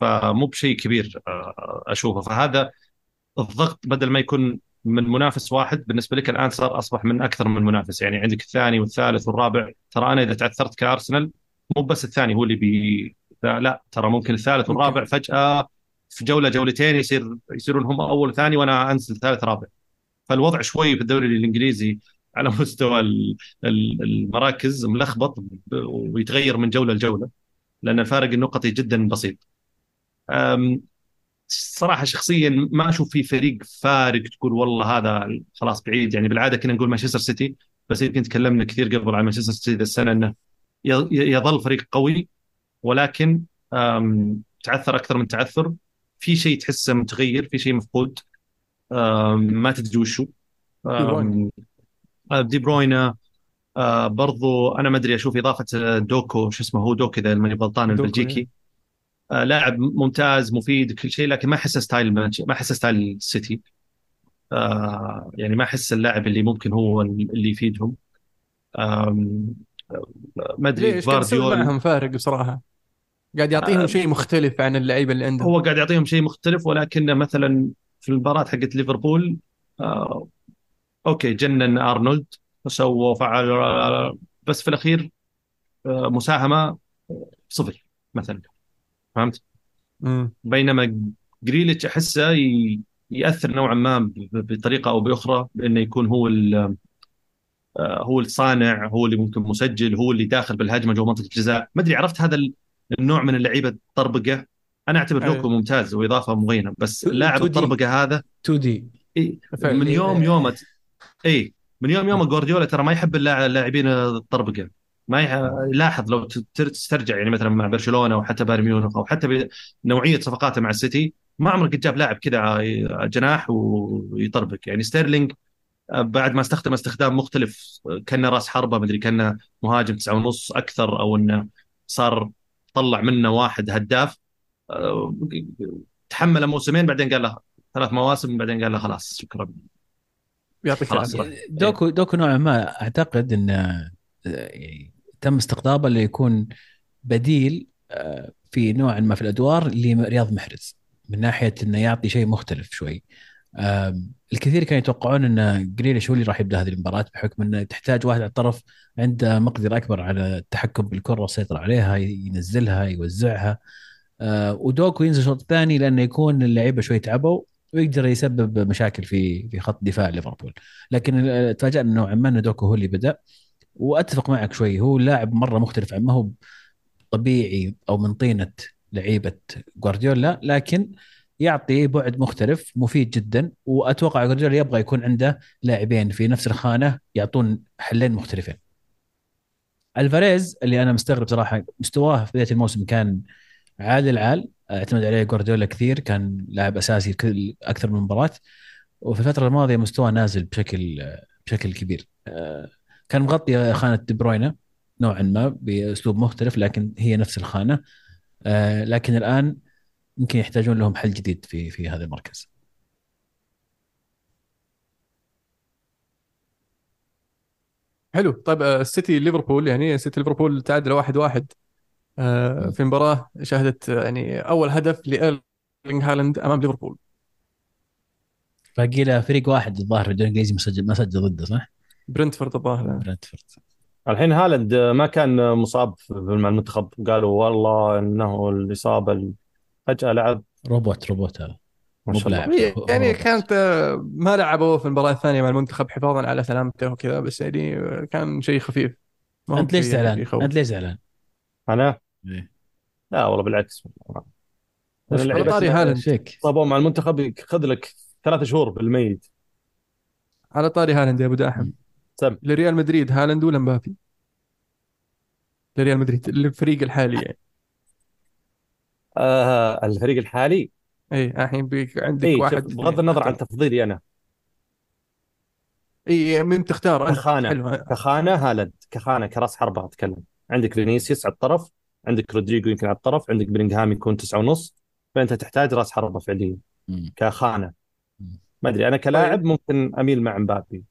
فمو بشيء كبير آه، أشوفه فهذا الضغط بدل ما يكون من منافس واحد بالنسبة لك الآن صار أصبح من أكثر من منافس يعني عندك الثاني والثالث والرابع ترى أنا إذا تعثرت كأرسنال مو بس الثاني هو اللي بي لا ترى ممكن الثالث. والرابع فجأة في جولة جولتين يصير يصيرون هم أول وثاني وأنا أنزل ثالث رابع فالوضع شوي في الدوري الإنجليزي على مستوى ال- ال- المراكز ملخبط ويتغير من جولة لجولة لأن الفارق النقطي جدا بسيط. أم، صراحة شخصيا ما أشوف في فريق فارق تقول والله هذا خلاص بعيد. يعني بالعادة كنا نقول مانشستر سيتي بس يمكن تكلمنا كثير قبل عن مانشستر سيتي السنة إنه يظل فريق قوي ولكن تعثر أكثر من تعثر. في شيء تحسه متغير في شيء مفقود. ما تدري وشو. دي بروينا. آه برضو أنا ما أدري أشوف إضافة دوكو شو اسمه هو دوكو إذا ماني غلطان البلجيكي. آه لاعب ممتاز مفيد كل شيء لكن ما احسه style ما احسه style السيتي. آه يعني ما أحس اللاعب اللي ممكن هو اللي يفيدهم. ما أدري ليش؟ قاعد يسوي جفارديول معهم فارق بصراحة. قاعد يعطيهم آه، شيء مختلف عن اللعيبه اللي عندهم. هو قاعد يعطيهم شيء مختلف ولكن مثلا في المباراة حقت ليفربول آه okay جنن أرنولد وسوى وفعل آه، بس في الأخير آه مساهمة صفر مثلا. فهمت؟ مم. بينما جريليتش أحسه ي- يأثر نوعا ما بطريقة أو بأخرى بأنه يكون هو ال- آه، هو الصانع هو اللي ممكن مسجل هو اللي داخل بالهجمة جوا منطقة الجزاء ما أدري عرفت هذا ال- النوع من اللعيبة الطربقه أنا أعتبر أيوة. لوكو ممتاز وإضافة مبينه بس اللاعب. الطربقة هذا 2 دي إيه فعلا. من يوم يوم اي من يوم يوم جوارديولا ترى ما يحب اللاع- اللاعبين الطربقة ما يح... لاحظ لو تسترجع يعني مثلا مع برشلونة أو حتى بايرن ميونخ أو حتى بنوعيه صفقاته مع السيتي ما عمرك قد جاب لاعب كذا جناح ويطربق يعني ستيرلينج بعد ما استخدم استخدام مختلف كأنه راس حربة مدري كأنه مهاجم تسعة ونص أكثر أو إنه صار طلع منه واحد هداف. أه، تحمل موسمين بعدين قال له ثلاث مواسم بعدين قال له خلاص شكرا. يعطيك العافية. دوكو دوكو نوعا ما أعتقد انه آه، يعني تم استقطابه ليكون بديل آه، في نوعا ما في الأدوار لرياض محرز من ناحية إنه يعطي شيء مختلف شوي. الكثير كانوا يتوقعون إن جريليش هو اللي راح يبدأ هذه المباراة بحكم إنه تحتاج واحد على الطرف عنده مقدرة أكبر على التحكم بالكرة والسيطره عليها ينزلها يوزعها. آه، ودوكو ينزل الشوط الثاني لأنه يكون اللعيبة شوي تعبوا ويقدر يسبب مشاكل في في خط دفاع ليفربول. لكن آه، تفاجأنا نوعا ما إن دوكو هو اللي بدأ. وأتفق معك شوي هو لاعب مرة مختلف عن ما هو طبيعي أو من طينة لعيبة جوارديولا لكن يعطي بعد مختلف مفيد جدا وأتوقع جوارديولا يبغى يكون عنده لاعبين في نفس الخانة يعطون حلين مختلفين. ألفاريز اللي أنا مستغرب صراحة مستواه في بداية الموسم كان عال العال اعتمد عليه جوارديولا كثير كان لاعب أساسي كل أكثر من مباراة وفي الفترة الماضية مستواه نازل بشكل بشكل كبير كان مغطي خانة دي بروينا نوعا ما بأسلوب مختلف لكن هي نفس الخانة. آه، لكن الآن يمكن يحتاجون لهم حل جديد في في هذا المركز. حلو. طيب آه، السيتي ليفربول يعني سيتي ليفربول تعادل واحد واحد آه، في مباراة شهدت آه، يعني أول هدف لإيرلينغ هالاند أمام ليفربول. باقي له فريق واحد الظاهر في الدوري الانجليزي مسجل ما سجل ضده صح؟ برنتفورد الظاهر. برنتفورد. الحين هالاند ما كان مصاب مع المنتخب. قالوا والله إنه الإصابة ال- فجأة لعب. robot robot. هذا ما شاء الله. يعني كانت آه، ما لعبوا في المباراة الثانية مع المنتخب حفاظا على سلامته وكذا بس يعني كان شيء خفيف. ما أنت ليش يعني زعلان؟ أنت ليش زعلان؟ أنا؟ إيه. لا والله بالعكس. اللعيبة طاري هالاند؟ صابوا مع المنتخب خذ لك ثلاث شهور بالميت. على طاري هالاند يا أبو داحم. سم. لريال مدريد هالاند ولا مبابي؟ لريال مدريد الفريق الحالي يعني. آه الفريق الحالي؟ اي الحين pick عندك اي واحد بغض النظر عن تفضيلي أنا. اي من تختار أنت. كخانة. حلو. كخانة هالاند. كخانة كراس حربة أتكلم. عندك فينيسيوس على الطرف عندك رودريجو يمكن على الطرف عندك بلينغهام يكون تسعة ونص فأنت تحتاج راس حربة فعليا. كخانة. ما أدري أنا كلاعب ممكن أميل مع مبابي.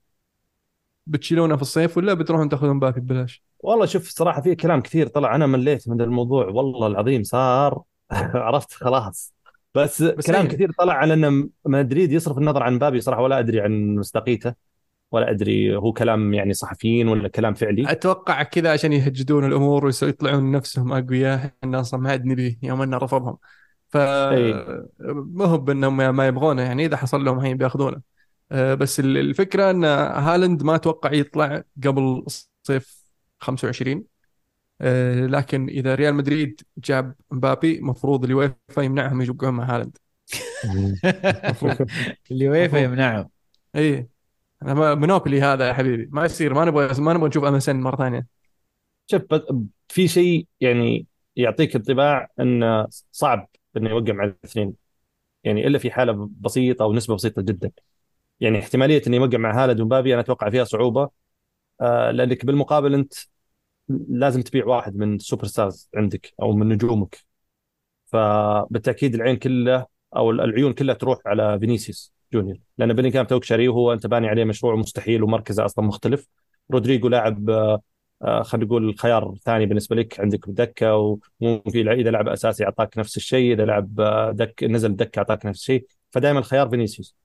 بتشيلونه في الصيف ولا بتروحون تاخذون مبابي ببلاش؟ والله شوف صراحة في كلام كثير طلع أنا مليت من الموضوع. والله العظيم صار عرفت خلاص. بس, بس كلام هي- كثير طلع على ان مدريد يصرف النظر عن مبابي صراحة ولا أدري عن مصداقيته ولا أدري هو كلام يعني صحفيين ولا كلام فعلي. أتوقع كذا عشان يهجدون الأمور ويطلعون نفسهم أقوياء. إحنا أصلا ما عاد نبي يوم إنه رفضهم. ف إي. ما هو بإنهم ما يبغونه يعني إذا حصل لهم الحين بياخذونه. بس ال- الفكرة إن هالاند ما أتوقع يطلع قبل صيف 25 آه، لكن إذا ريال مدريد جاب مبابي مفروض اليويفا يمنعهم يوقعون مع هالاند. اليويفا مفهوم. يمنعهم. اي monopoly هذا يا حبيبي. ما يصير. ما نبغى ما نبغى نشوف MSN مرة ثانية. شوف بس- في شيء يعني يعطيك انطباع انه صعب إنه يوقع مع الاثنين. يعني إلا في حالة بسيطة أو نسبة بسيطة جدا. يعني احتمالية انه يوقع مع هالاند ومبابي أنا أتوقع فيها صعوبة. آه لأنك بالمقابل أنت لازم تبيع واحد من ال super stars عندك أو من نجومك. فبالتأكيد العين كلها أو العيون كلها تروح على فينيسيوس جونيور. لأن بيلينغهام توك شاريه وهو أنت باني عليه مشروع مستحيل ومركزه أصلا مختلف. رودريجو لاعب آه، آه، خلينا نقول الخيار الثاني بالنسبة لك. عندك دكه وممكن إذا لعب أساسي أعطاك نفس الشيء إذا لعب دك نزل دكه أعطاك نفس الشيء. فدائما الخيار فينيسيوس.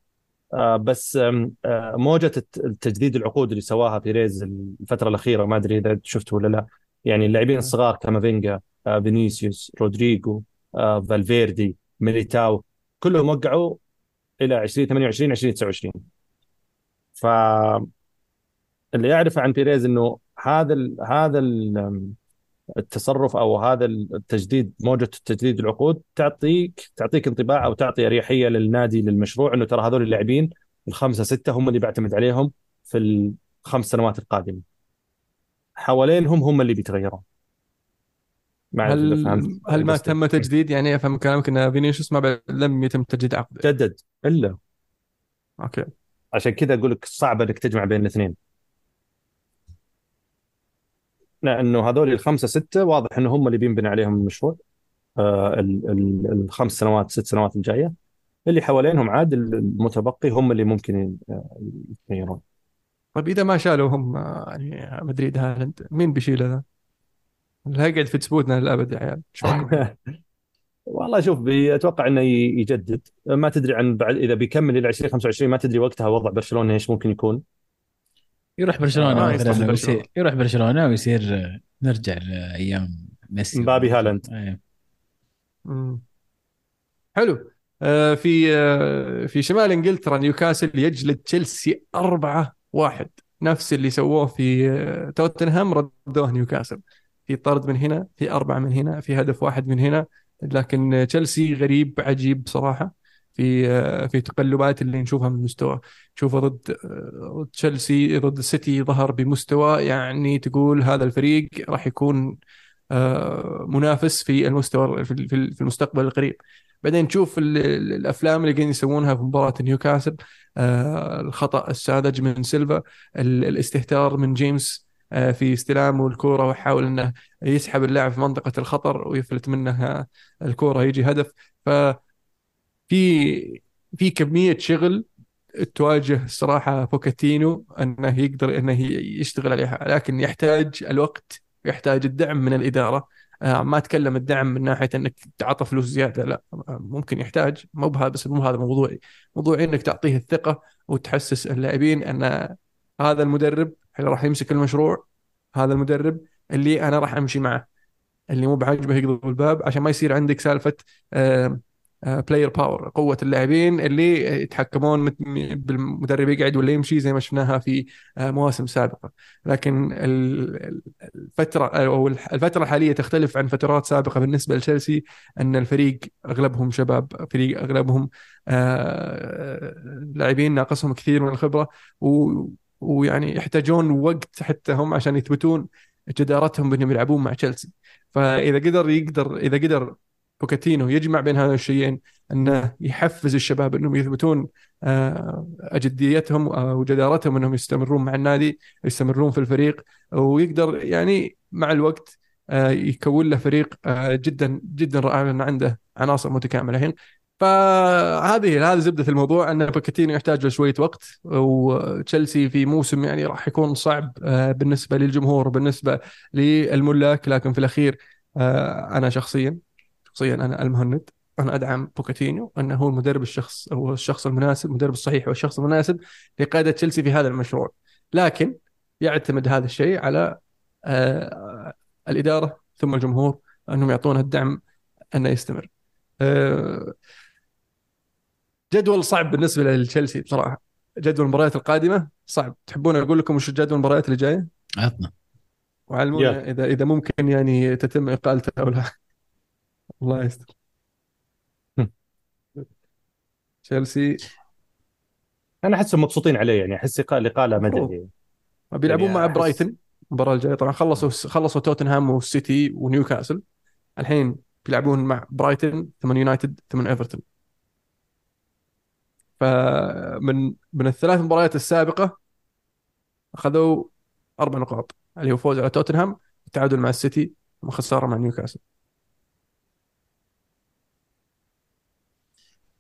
بس آم، آه، موجة الت- التجديد العقود اللي سواها بيريز الفترة الأخيرة ما أدري إذا شفته ولا لا. يعني اللاعبين الصغار كامافينجا آه، فينيسيوس رودريجو آه، فالفيردي ميليتاو كلهم وقعوا إلى 2028 2029 ف اللي يعرف عن بيريز إنه هذا ال هذا ال التصرف أو هذا التجديد موجة تجديد العقود تعطيك تعطيك انطباع أو تعطي أريحية للنادي للمشروع إنه ترى هذول اللاعبين الخمسة ستة هم اللي بعتمد عليهم في الخمس سنوات القادمة. حوالينهم هم اللي بيتغيرون. ما إذا هل فهمت هل ما. تم تجديد؟ يعني أفهم من كلامك إن فينيسيوس ما بعد لم يتم تجديد عقده. جدد إلا. أوكي. عشان كذا أقول لك صعب إنك تجمع بين الاثنين. لأنه هذول الخمسة ستة واضح إنه هم اللي بينبني عليهم المشروع آه ال- ال- الخمس سنوات ست سنوات الجاية اللي حوالينهم عاد المتبقي هم اللي ممكن آه، يتغيرون طيب إذا ما شالوا هم آه، يعني مدريد هالاند مين بيشيل هذا؟ اللي هيقعد في تسبوتنا للأبد يا عيال؟ والله شوف أتوقع إنه يجدد ما تدري عن بعد إذا بيكمل إلى 2025 ما تدري وقتها وضع برشلونة إيش ممكن يكون يروح برشلونة آه، مثلا ويصير برشلونة. يروح برشلونة ويصير آه، نرجع لأيام ميسي. مبابي هالاند. مم. حلو. آه، في آه، في شمال إنجلترا نيوكاسل يجلد تشيلسي أربعة واحد. نفس اللي سووه في آه، توتنهام ردوه نيوكاسل. في طرد من هنا في أربعة من هنا في هدف واحد من هنا. لكن آه، تشيلسي غريب عجيب بصراحة في آه، في تقلبات اللي نشوفها من مستوى. تشوفه ضد آه، ضد تشيلسي ضد السيتي ظهر بمستوى يعني تقول هذا الفريق راح يكون آه، منافس في المستوى في المستقبل القريب. بعدين تشوف ال- ال- الأفلام اللي قاعدين يسوونها في مباراة نيوكاسل الخطأ الساذج من سيلفا ال- الاستهتار من جيمس في استلامه الكورة ويحاول إنه يسحب اللاعب في منطقة الخطر ويفلت منه الكورة يجي هدف. ففي في كمية شغل تواجه الصراحة بوكاتينو أنه يقدر أنه يشتغل عليها لكن يحتاج الوقت يحتاج الدعم من الإدارة. آه، ما أتكلم الدعم من ناحية أنك تعطى فلوس زيادة لا آه، ممكن يحتاج. مو بهذا بس مو هذا موضوعي. موضوعي أنك تعطيه الثقة وتحسس اللاعبين أن هذا المدرب اللي راح يمسك المشروع هذا المدرب اللي أنا راح أمشي معه اللي مو بعاجبه يقلب الباب عشان ما يصير عندك سالفة player power قوة اللاعبين اللي يتحكمون بالمدرب يقعد ولا يمشي زي ما شفناها في آه، مواسم سابقة. لكن ال- ال- الفترة أو الفترة الحالية تختلف عن فترات سابقة بالنسبة لتشيلسي إن الفريق أغلبهم شباب فريق أغلبهم آه، لاعبين ناقصهم كثير من الخبرة ويعني يحتاجون وقت حتى هم عشان يثبتون جدارتهم بإنهم يلعبون مع تشيلسي. فإذا قدر يقدر إذا قدر بوكيتينو يجمع بين هذين الشيئين انه يحفز الشباب أنهم يثبتون آه، أحقيتهم آه، وجدارتهم أنهم يستمرون مع النادي يستمرون في الفريق ويقدر يعني مع الوقت آه، يكون له فريق جدا جدا رائع لأن عنده عناصر متكاملة الحين. فهذه هذه زبدة الموضوع أن بوكيتينو يحتاج له شوية وقت وتشيلسي في موسم يعني راح يكون صعب بالنسبة للجمهور وبالنسبه للملاك لكن في الأخير أنا شخصيا شخصيا أنا المهند أنا أدعم بوكاتينيو أنه هو المدرب الشخص هو الشخص المناسب المدرب الصحيح والشخص المناسب لقيادة تشيلسي في هذا المشروع. لكن يعتمد هذا الشيء على آه، الإدارة ثم الجمهور أنهم يعطونه الدعم أنه يستمر. آه، جدول صعب بالنسبة لتشيلسي بصراحة. جدول المباريات القادمة صعب. تحبون أقول لكم وش جدول المباريات اللي جاية؟ عطنا. وعلمونا إذا إذا ممكن يعني تتم إقالته أو لا. الله يستر تشيلسي. أنا احسهم مبسوطين عليه يعني أحس إقالة- الاقاله مفروض. مدري بيلعبون يعني مع برايتن المباراة الجاية. طبعا خلصوا خلصوا توتنهام والسيتي ونيوكاسل. الحين بيلعبون مع برايتن ثم يونايتد ثم إيفرتون. فمن من الثلاث مباريات السابقة أخذوا أربع نقاط. اللي هو فوز على توتنهام التعادل مع السيتي وخسارة مع نيوكاسل.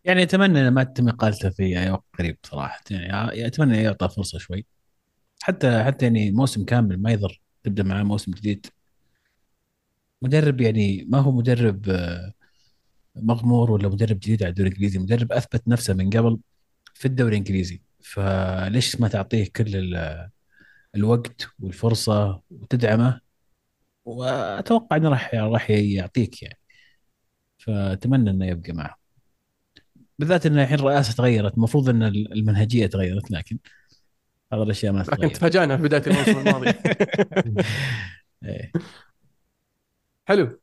يعني أتمنى ما تتم اقالته في أي وقت قريب صراحة. يعني أتمنى يعطى فرصة شوي. حتى حتى يعني موسم كامل ما يضر تبدأ معاه موسم جديد. مدرب يعني ما هو مدرب آه، مغمور ولا مدرب جديد على الدوري الإنجليزي. مدرب أثبت نفسه من قبل في الدوري الإنجليزي. فليش ما تعطيه كل ال- الوقت والفرصة وتدعمه؟ وأتوقع إنه راح راح يعطيك يعني. فأتمنى إنه يبقى معه. بالذات إن الحين الرئاسة تغيرت المفروض إن المنهجية تغيرت لكن هذا الأشياء ما لكن تتغير تفاجأنا في بداية الموسم الماضي. إيه. حلو.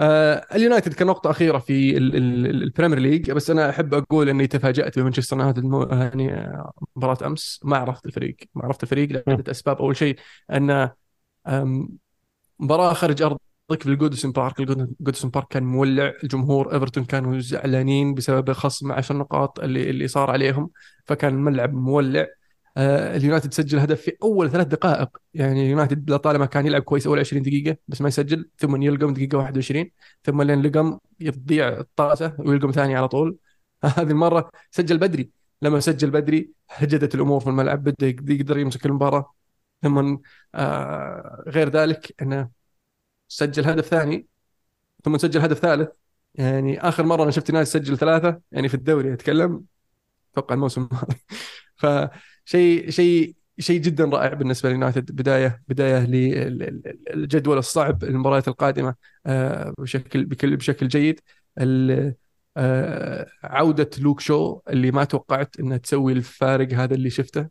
آه اليونايتد كنقطة أخيرة في ال- ال- ال- البريمير ليج بس أنا أحب أقول إني تفاجأت بمانشستر يونايتد. يعني آه، مباراة أمس. ما عرفت الفريق. ما عرفت الفريق لعدة أسباب أول شيء أن مباراة خارج أرضك في الجودسون بارك. الجودسون بارك كان مولع. الجمهور إيفرتون كانوا زعلانين بسبب خصم 10 نقاط اللي اللي صار عليهم. فكان الملعب مولع. آه، اليونايتد سجل هدف في أول ثلاث دقائق. يعني اليونايتد لطالما كان يلعب كويس أول 20 دقيقة بس ما يسجل. ثم يلقم دقيقة 21 ثم لين لقم يضيع الطاسه ويلقم ثاني على طول. هذه المرة سجل بدري. لما سجل بدري هجدت الأمور في الملعب. بدأ يقدر يمسك المباراة. ثم آه، غير ذلك إنه سجل هدف ثاني ثم سجل هدف ثالث. يعني آخر مرة أنا شفت ناس سجل ثلاثة يعني في الدوري أتكلم أتوقع الموسم الماضي فشيء شيء شيء جدا رائع بالنسبة لليونايتد بداية بداية للجدول الصعب المباريات القادمة آه، بشكل بكل بشكل جيد. آه، عودة لوك شو اللي ما توقعت إنها تسوي الفارق هذا اللي شفته.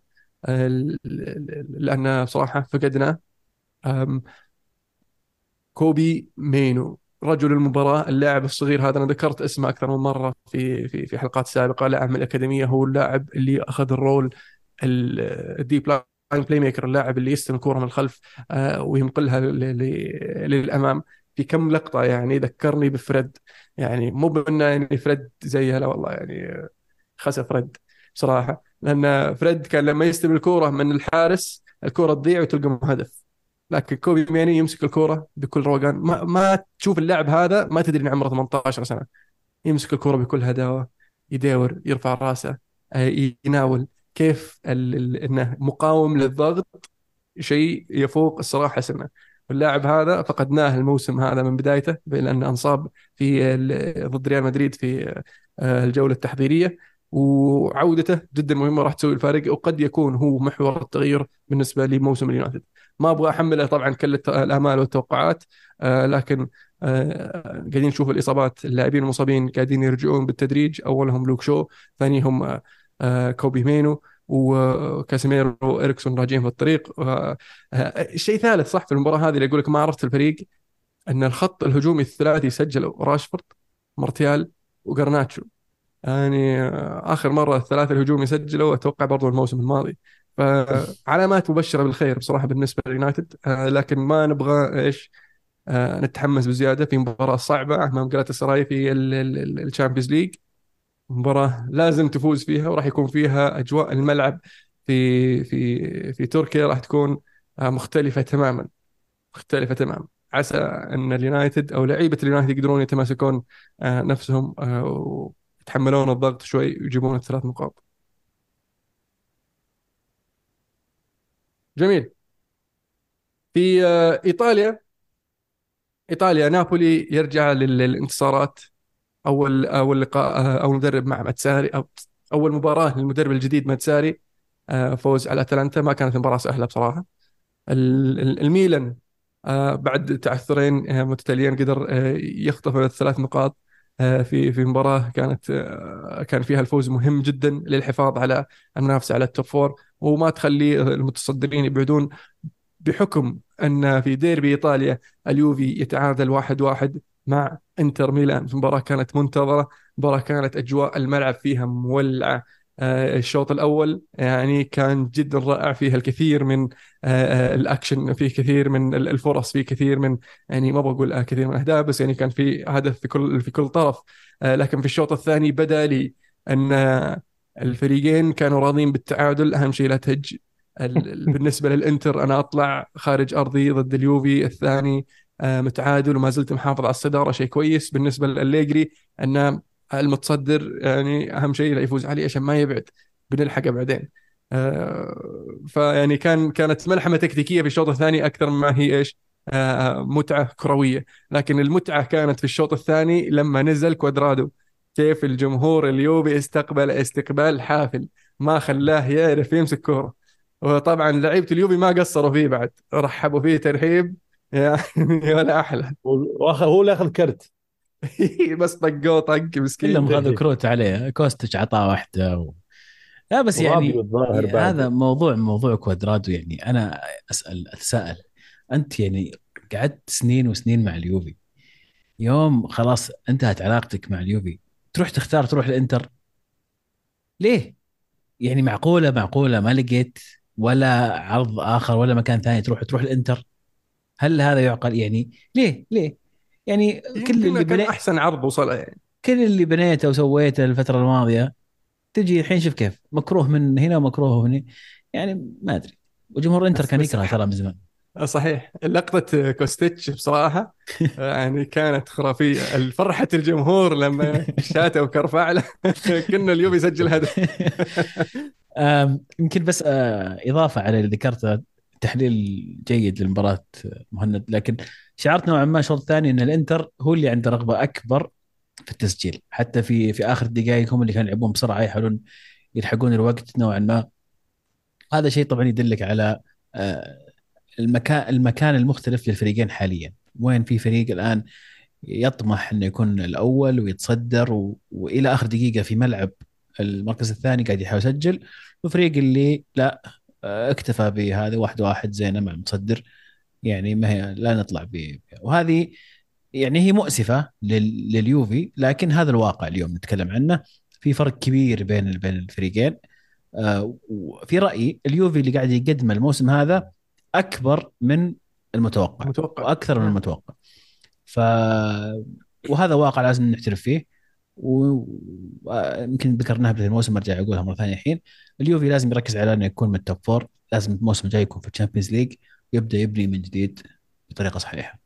لأن بصراحة فقدناه. كوبي مينو رجل المباراة اللاعب الصغير هذا أنا ذكرت اسمه أكثر من مرة في في في حلقات سابقة لاعب من الأكاديمية هو اللاعب اللي أخذ ال role ال deep line playmaker اللاعب اللي يستلم الكرة من الخلف آه، وينقلها ل- ل- للأمام. في كم لقطة يعني ذكرني بفريد يعني مو بأنه يعني فريد زيها لا والله يعني خسف فريد بصراحة لأن فريد كان لما يستلم الكرة من الحارس الكرة تضيع وتلقى هدف لكن كوبي مينو يمسك الكرة بكل روقان. ما, ما تشوف اللاعب هذا ما تدري إنه عمره 18 سنة. يمسك الكرة بكل هداوة يداور يرفع رأسه آه، يناول. كيف. إنه مقاوم للضغط شيء يفوق الصراحة سنة. واللاعب هذا فقدناه الموسم هذا من بدايته لأنه أنصاب في ضد ريال مدريد في آه، الجولة التحضيرية. وعودته جدا مهمة راح تسوي الفارق وقد يكون هو محور التغيير بالنسبة لموسم اليونايتد. ما أبغى أحمله طبعا كل الأمال والتوقعات آه، لكن آه، قاعدين نشوف الإصابات اللاعبين المصابين قاعدين يرجعون بالتدريج. أولهم لوك شو ثانيهم آه، كوبي مينو وكاسيميرو وإريكسون راجعين في الطريق. آه، آه، شيء ثالث صح في المباراة هذه اللي أقول لك ما عرفت الفريق أن الخط الهجومي الثلاثي سجلوا راشفورد مارتيال وغرناتشو يعني آه، آخر مرة الثلاثة الهجومي سجلوا أتوقع برضو الموسم الماضي. فعلامات مبشرة بالخير بصراحة بالنسبة لليونايتد آه، لكن ما نبغى إيش آه، نتحمس بزيادة. في مباراة صعبة أمام جلاتا سراي في ال Champions League. مباراة لازم تفوز فيها وراح يكون فيها أجواء الملعب في في في تركيا راح تكون آه، مختلفة تماما. مختلفة تماما. عسى أن اليونايتد أو لعيبة اليونايتد يقدرون يتماسكون نفسهم ويتحملون الضغط شوي ويجيبون الثلاث نقاط. جميل. في آه، إيطاليا. إيطاليا نابولي يرجع لل- للانتصارات. أول أول لقاء آه، اول مدرب مع ماتساري أو أول مباراة للمدرب الجديد ماتساري آه، فوز على أتلانتا. ما كانت مباراه سهلة بصراحة. ال- ال- الميلان بعد تعثرين متتاليين قدر يخطف الثلاث نقاط في في مباراة كانت كان فيها الفوز مهم جدا للحفاظ على المنافسه على ال top four وما تخلي المتصدرين يبعدون بحكم أن في ديربي إيطاليا اليوفي يتعادل واحد واحد مع إنتر ميلان. مباراة كانت منتظرة مباراة كانت أجواء الملعب فيها مولعة. آه، الشوط الأول يعني كان جدا رائع فيها الكثير من آه، آه، الأكشن فيه كثير من ال- الفرص فيه كثير من يعني ما بقول كثير من الأهداف بس يعني كان في هدف في كل في كل طرف. لكن في الشوط الثاني بدأ لي أن الفريقين كانوا راضين بالتعادل. أهم شيء لا تهج. ال- ال- بالنسبة للإنتر أنا أطلع خارج أرضي ضد اليوفي الثاني آه، متعادل وما زلت محافظ على الصدارة شيء كويس. بالنسبة للأليجري أن المتصدر يعني أهم شيء لا يفوز عليه عشان ما يبعد. بنلحقه بعدين. آه، فيعني كان كانت ملحمة تكتيكية في الشوط الثاني أكثر ما هي إيش؟ آه، متعة كروية. لكن المتعة كانت في الشوط الثاني لما نزل كوادرادو. كيف الجمهور اليوفي استقبل استقبال حافل ما خلاه يعرف يمسك كورة. وطبعا لعيبة اليوفي ما قصروا فيه بعد رحبوا فيه ترحيب يعني ولا أحلى. هو اللي أخذ كرت. بس طقوه طق مسكين كلهم خذوا كروت عليه. كوستيتش عطاه واحدة و... لا بس يعني بعد. هذا موضوع موضوع كوادرادو يعني أنا أسأل أتساءل. أنت يعني قعدت سنين وسنين مع اليوفي يوم خلاص انتهت علاقتك مع اليوفي تروح تختار تروح الإنتر؟ ليه؟ يعني معقولة معقولة ما لقيت ولا عرض آخر ولا مكان ثاني تروح تروح الإنتر؟ هل هذا يعقل؟ يعني ليه؟ ليه؟ يعني كل اللي بنيت أحسن عرض وصله يعني. كل اللي بنيته وسويته الفترة الماضية تجي الحين شوف كيف. مكروه من هنا ومكروه من هنا. يعني ما أدري. وجمهور الإنتر كان يكره ترى من زمان. صحيح. لقطة كوستيتش بصراحة يعني كانت خرافية. فرحة الجمهور لما شاتوا كرفع له كنا اليوم يسجل هدف. يمكن بس آه، إضافة على اللي ذكرته تحليل جيد لمباراة مهند. لكن شعرت نوعا ما الشوط الثاني إن الإنتر هو اللي عنده رغبة أكبر في التسجيل. حتى في في آخر الدقائق هم اللي كانوا يلعبون بسرعة يحاولون يلحقون الوقت نوعا ما. هذا شيء طبعا يدلك على آه، المكان المكان المختلف للفريقين حاليا. وين في فريق الآن يطمح إنه يكون الأول ويتصدر و... وإلى آخر دقيقة في ملعب المركز الثاني قاعد يحاول يسجل وفريق اللي لا آه، اكتفى بهذا واحد واحد زينه مع المتصدر يعني ما هي لا نطلع ب وهذه يعني هي مؤسفة لل... لليوفي لكن هذا الواقع اليوم نتكلم عنه. في فرق كبير بين بين الفريقين. آه، وفي رأيي اليوفي اللي قاعد يقدمه الموسم هذا أكبر من المتوقع متوقع وأكثر من المتوقع. ف وهذا واقع لازم نعترف فيه. ويمكن ذكرناها بدايه الموسم أرجع أقولها مرة ثانية الحين. اليوفي لازم يركز على إنه يكون من ال top four لازم الموسم الجاي يكون في ال Champions League ويبدا يبني من جديد بطريقة صحيحة.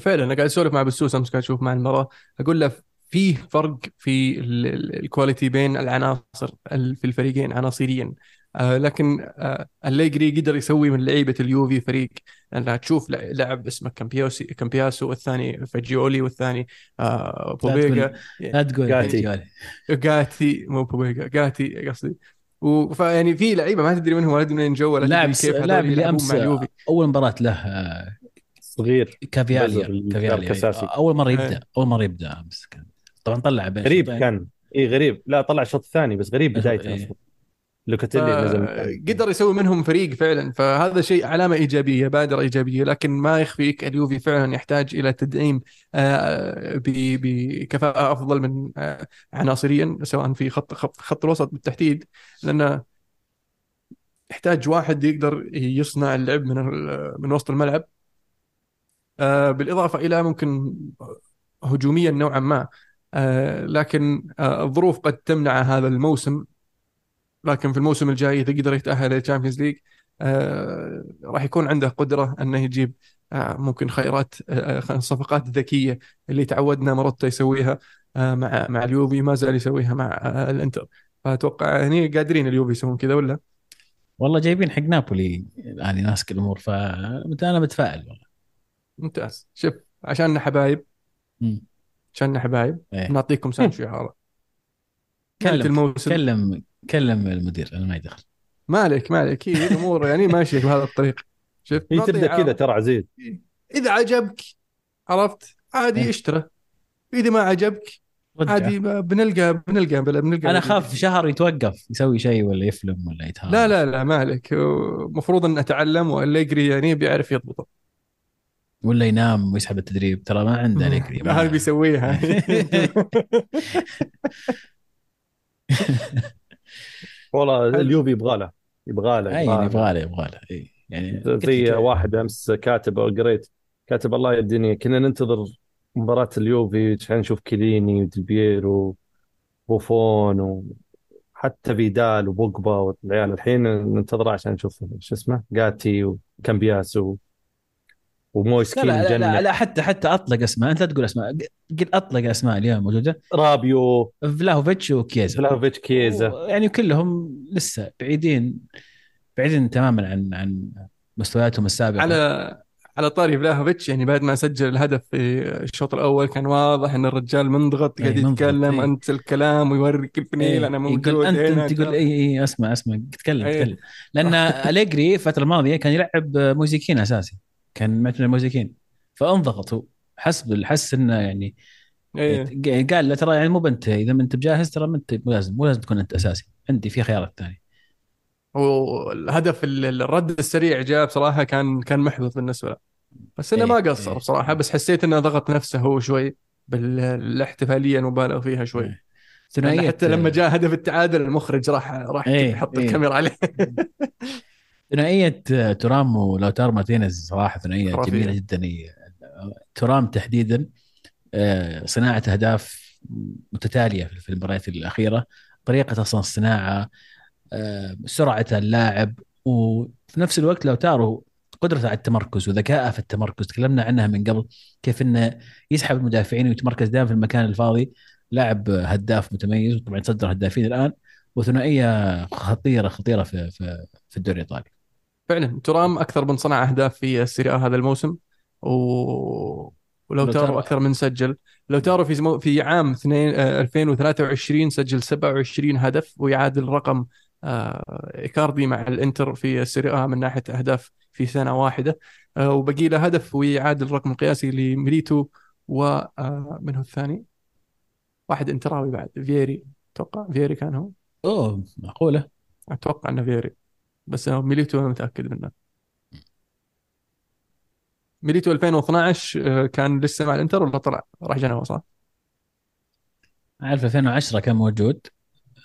فعلا أنا قاعد أسولف مع بسوس أمس قاعد أشوف مع المباراة. أقول له في فرق في ال- ال- الكواليتي بين العناصر ال- في الفريقين عناصريا. آه لكن آه الليجري قدر يسوي من لعيبة اليوفي فريق لانها تشوف لع- لاعب اسمه كامبيوسي كامبياسو والثاني فاجيولي والثاني آه بوبيجا لا تقول جاتي. جاتي مو بوبيجا جاتي قصدي فيعني في لعيبة ما تدري منهم ولا تدري منين جو ولا لاعب كيف لاعب اللي امس أول مباراة له آه، صغير كافياليا كافياليا. أول مرة يبدأ إيه. أول مرة يبدأ أمس كان طبعا طلع بين غريب. كان اي غريب لا طلع الشوط الثاني بس غريب بدايته إيه. لوكاتيلي نزل قدر يسوي منهم فريق فعلا. فهذا شيء علامة إيجابية بادرة إيجابية. لكن ما يخفيك اليوفي فعلا يحتاج إلى تدعيم آه، بكفاءة أفضل من آه، عناصريا سواء في خط خط, خط الوسط بالتحديد. لأنه يحتاج واحد يقدر يصنع اللعب من من وسط الملعب. آه، بالإضافة إلى ممكن هجوميا نوعا ما. لكن الظروف قد تمنع هذا الموسم. لكن في الموسم الجاي إذا قدر يتأهل لل Champions League آه راح يكون عنده قدرة أنه يجيب آه ممكن خيرات آه خ- صفقات ذكية اللي تعودنا مروتا يسويها آه مع مع اليوفي ما زال يسويها مع آه الإنتر. فأتوقع يعني قادرين اليوفي يسوون كذا ولا؟ والله جايبين حق نابولي الآن يناسك الأمور فانا متفائل والله. ممتاز. شوف عشاننا حبايب. عشاننا حبايب. إيه. نعطيكم سانشو اعاره نهايه كلم الموسم. كلم كلم المدير أنا ما يدخل مالك مالك هي الأمور يعني ماشيه بهذا الطريق. شوف هي نعطيه تبدأ. كذا ترى عزيز. إذا عجبك عرفت؟ عادي إيه. اشترى. إذا ما عجبك رجع. عادي بنلقى بنلقى بنلقى. أنا. أخاف شهر يتوقف يسوي شيء ولا يفلم ولا يتهاوى لا لا لا ما عليك. المفروض أن أتعلم واليجري يعني بيعرف يضبطه ولا ينام ويسحب التدريب. ترى ما عنده لا هذا بيسويها. والله اليوفي يبغى له يبغى له أي يبغى له. يبغى له يعني لك- واحد أمس كاتب أو قريت كاتب الله يديني كنا ننتظر مباراة اليوفي عشان نشوف كيليني وديبيرو وبوفون وحتى فيدال وبوجبا والعيال. الحين ننتظره عشان نشوف شو اسمه؟ جاتي وكامبياسو ومويسكين لا لا, لا, مجنح لا حتى حتى أطلق أسماء. أنت لا تقول أسماء. قل أطلق أسماء اليوم موجوده رابيو. فلاهوفيتش وكيزا فلافيتش كيزا يعني كلهم لسه بعيدين بعيدين تماما عن عن مستوياتهم السابقة. على على طاري فلاهوفيتش يعني بعد ما سجل الهدف في الشوط الأول كان واضح إن الرجال منضغط أي قاعد يتكلم أي. أنت الكلام ويوريك الفنيل إيه، أنا موجود يقول أنت هنا أنت تقول اي اي أسمع أسمع. تكلم إيه. تكلم. لأن أليجري الفترة الماضية كان يلعب موزيكين أساسي. كان معتمد موزيكين فانضغط هو. حسب حس إنه يعني إيه. قال له ترى يعني مو بنت إذا ما أنت بجاهز ترى ما أنت مو لازم مو لازم تكون أنت أساسي. عندي في خيارات ثانية. والهدف ال- الرد السريع جاء بصراحة كان كان محبط بالنسبة له. بس إنه إيه، ما قصر إيه. بصراحة بس حسيت إنه ضغط نفسه هو شوي بالاحتفاليه المبالغ فيها شوي. إيه. لأن ثنائيه حتى لما جاء هدف التعادل المخرج راح راح إيه، يحط إيه. الكاميرا عليه. ثنائية ترام ولوتار مارتينيز صراحة ثنائية خرافية. جميلة جدا. هي ترام تحديدا آه، صناعة أهداف متتالية في المباريات الأخيرة. طريقة أصلا الصناعه آه، سرعة اللاعب وفي نفس الوقت لوتارو قدرته على التمركز وذكائه في التمركز. تكلمنا عنها من قبل كيف إنه يسحب المدافعين ويتمركز دائما في المكان الفاضي. لاعب هداف متميز وطبعا يتصدر هدافين الآن وثنائية خطيرة خطيرة في في, في الدوري الإيطالي. فعلا ترام أكثر من صنع أهداف في السيريا هذا الموسم و ولو. تارو أكثر من سجل. لوتارو في زمو... في عام 2 آه، 2023 سجل 27 هدف ويعادل رقم آه، إيكاردي مع الإنتر في السيريا من ناحية أهداف في سنه واحدة. آه، وبقي له هدف ويعادل الرقم القياسي لميليتو ومن هو الثاني؟ واحد انتراوي بعد فييري. أتوقع فييري كان هو. أوه معقولة. أتوقع إنه فييري. بس ميليتو أنا متأكد منه. ميليتو 2012 آه، كان لسه مع الإنتر ولا طلع؟ راح جنوا صح؟ عارف 2010 كان موجود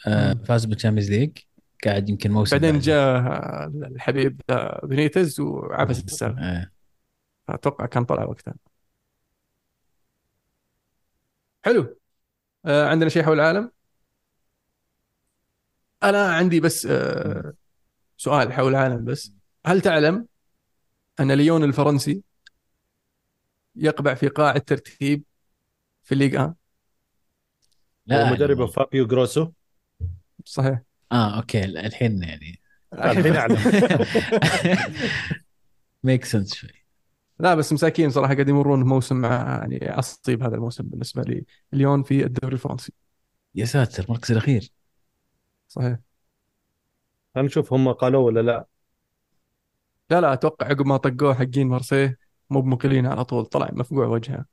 آه،. فاز بال Champions League قاعد يمكن موسم بعدين بعد. جاء آه، الحبيب رافا بنيتز وعفس السالفه آه. أتوقع كان طلع وقتها. حلو. آه، عندنا شيء حول العالم؟ أنا عندي بس آه، سؤال حول العالم بس. هل تعلم أن ليون الفرنسي يقبع في قاع الترتيب في ال Ligue Un لا. ومدربه فابيو جروسو. صحيح. آه أوكي. الحين يعني. الحين أعلم. make sense شوي. لا بس مساكين صراحة قاعد يمرون موسم مع يعني عصيب هذا الموسم بالنسبة لي. ليون في الدوري الفرنسي. يا ساتر المركز الأخير. صحيح. خلينا نشوف هم قالوا ولا لا. لا لا أتوقع عقب ما طقوه حقين مارسيه مو بمقلين على طول طلع مفقوع وجهه.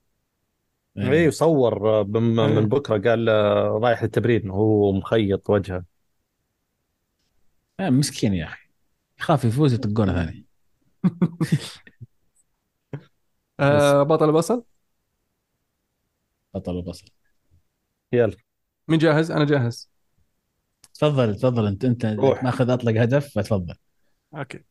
اي صور آه، بم- إيه. من بكرة قال آه، رايح للتمرين وهو مخيط وجهه. آه مسكين يا أخي. يخاف يفوز يطقونه ثاني. آه بطل البصل؟ بطل البصل. يلا. مين جاهز؟ أنا جاهز. تفضل تفضل انت انت روح. ماخذ اطلق هدف فتفضل أوكي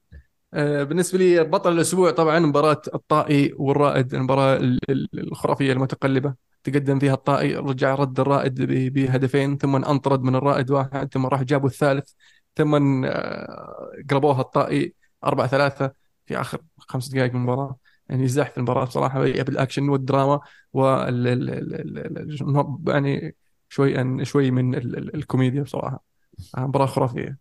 آه بالنسبة لي بطل الأسبوع طبعا مباراه الطائي والرائد المباراه ال- ال- الخرافيه المتقلبه تقدم فيها الطائي رجع رد الرائد ب- بهدفين ثم انطرد من الرائد واحد ثم راح جابوا الثالث ثم آه، قلبوها الطائي 4 3 في اخر خمس دقائق من المباراه يعني زحف المباراه بصراحه بالاكشن والدراما وال ال- ال- ال- ال- يعني شوي شوي من ال- ال- الكوميديا بصراحه آه، مباراة خرافية.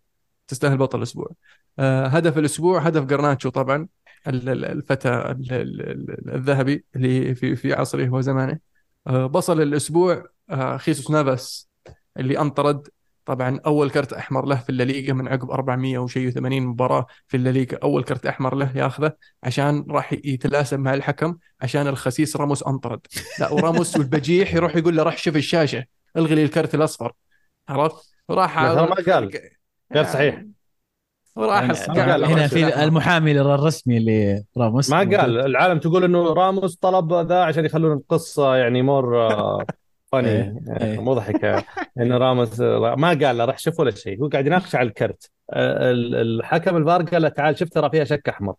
تستاهل بطل الأسبوع. آه، هدف الأسبوع هدف جرناتشو طبعا ال- ال- الفتى ال- ال- ال- الذهبي اللي في في عصره وزمانه آه، بصل الأسبوع آه، خيسوس نافاس اللي أنطرد. طبعا أول كرت أحمر له في الليغا من عقب 400 وشيء 80 مباراة في الليغا أول كرت أحمر له ياخذه عشان راح يتلاسم مع الحكم عشان الخسيس راموس أنطرد. لا وراموس والبجيح يروح يقول له راح شوف الشاشة الغي لي الكرت الأصفر. عرفت؟ وراح لا، ترى ما قال. غير صحيح. وراح يعني هنا في. المحامي الرسمي لراموس ما قال. العالم تقول إنه راموس طلب ذا عشان يخلون القصة يعني more funny. مضحكه إن راموس ما قال له راح شوف ولا شيء. هو قاعد يناقش على الكرت. آه، ال- الحكم الفار قال له تعال شوف ترى فيها شك أحمر.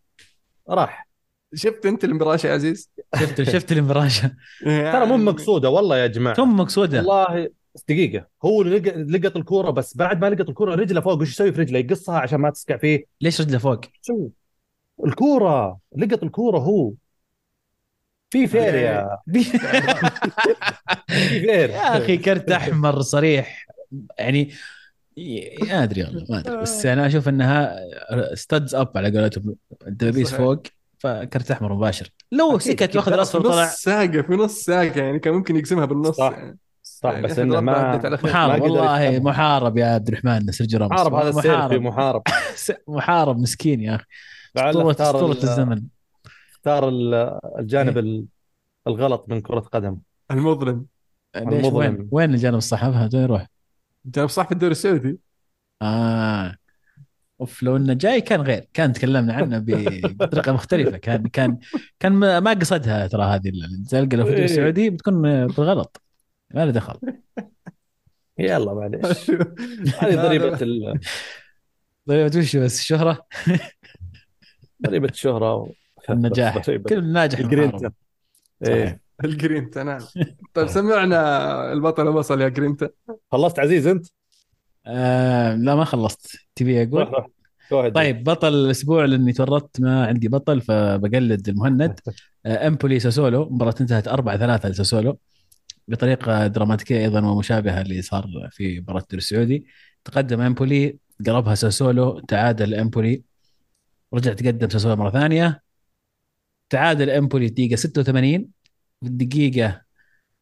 راح. شفت أنت المباراه يا عزيز؟ شفت شفت المراشه ترى مو مقصودة والله يا جماعة. ثم مقصودة. والله دقيقة. هو لق- لقط الكورة بس بعد ما لقط الكورة رجله فوق وش يسوي في رجله؟ يقصها عشان ما تسقع فيه. ليش رجله فوق؟ شو؟ الكورة لقط الكورة هو. في فير يا في فير. يا أخي كرت أحمر صريح. يعني ما أدري والله ما أدري. بس أنا أشوف إنها studs up على قولتهم. الدبابيس. فوق فكرت أحمر مباشر. لو سكت. واخذ في الاصفر نص طلع. ساقة في نص ساقة يعني كان ممكن يقسمها بالنص صح. يعني. صح يعني بس إنه ما. محارب والله. محارب يا عبد الرحمن سيرجيو راموس محارب هذا السير في محارب. محارب. محارب مسكين يا أخي. اسطوره أسطورة ال- الزمن. أختار ال- الجانب ال- الغلط من كرة قدم. المظلم. المظلم. وين وين الجانب الصح؟ ابها وين يروح؟ جاب صح في الدوري السعودي. آه. أوف لو إنه جاي كان غير. كان تكلمنا عنه بطريقة مختلفة. كان كان كان ما ما قصدها ترى هذه الزلقة. لو في الدوري إيه. السعودي بتكون بالغلط. ما له دخل. يلا معليش. هذه ضريبة ال- طيب وش بس؟ الشهره ضريبة الشهرة و- النجاح. كل ناجح الجرينتا. إيه. الجرينتا نعم. طيب سمعنا البطل وصل يا جرينتا. خلصت عزيز أنت؟ آه لا ما خلصت. تبي أقول. طيب بطل الأسبوع لأني تورطت ما عندي بطل فبقلد المهند. آه، إمبولي ساسولو. مباراة انتهت 4 3 لساسولو. بطريقة دراماتيكية أيضا ومشابهة اللي صار في مباراة الدوري السعودي. تقدم إمبولي قربها ساسولو تعادل إمبولي. رجع تقدم ساسولو مرة ثانية. تعادل إمبولي الدقيقة 86 في الدقيقة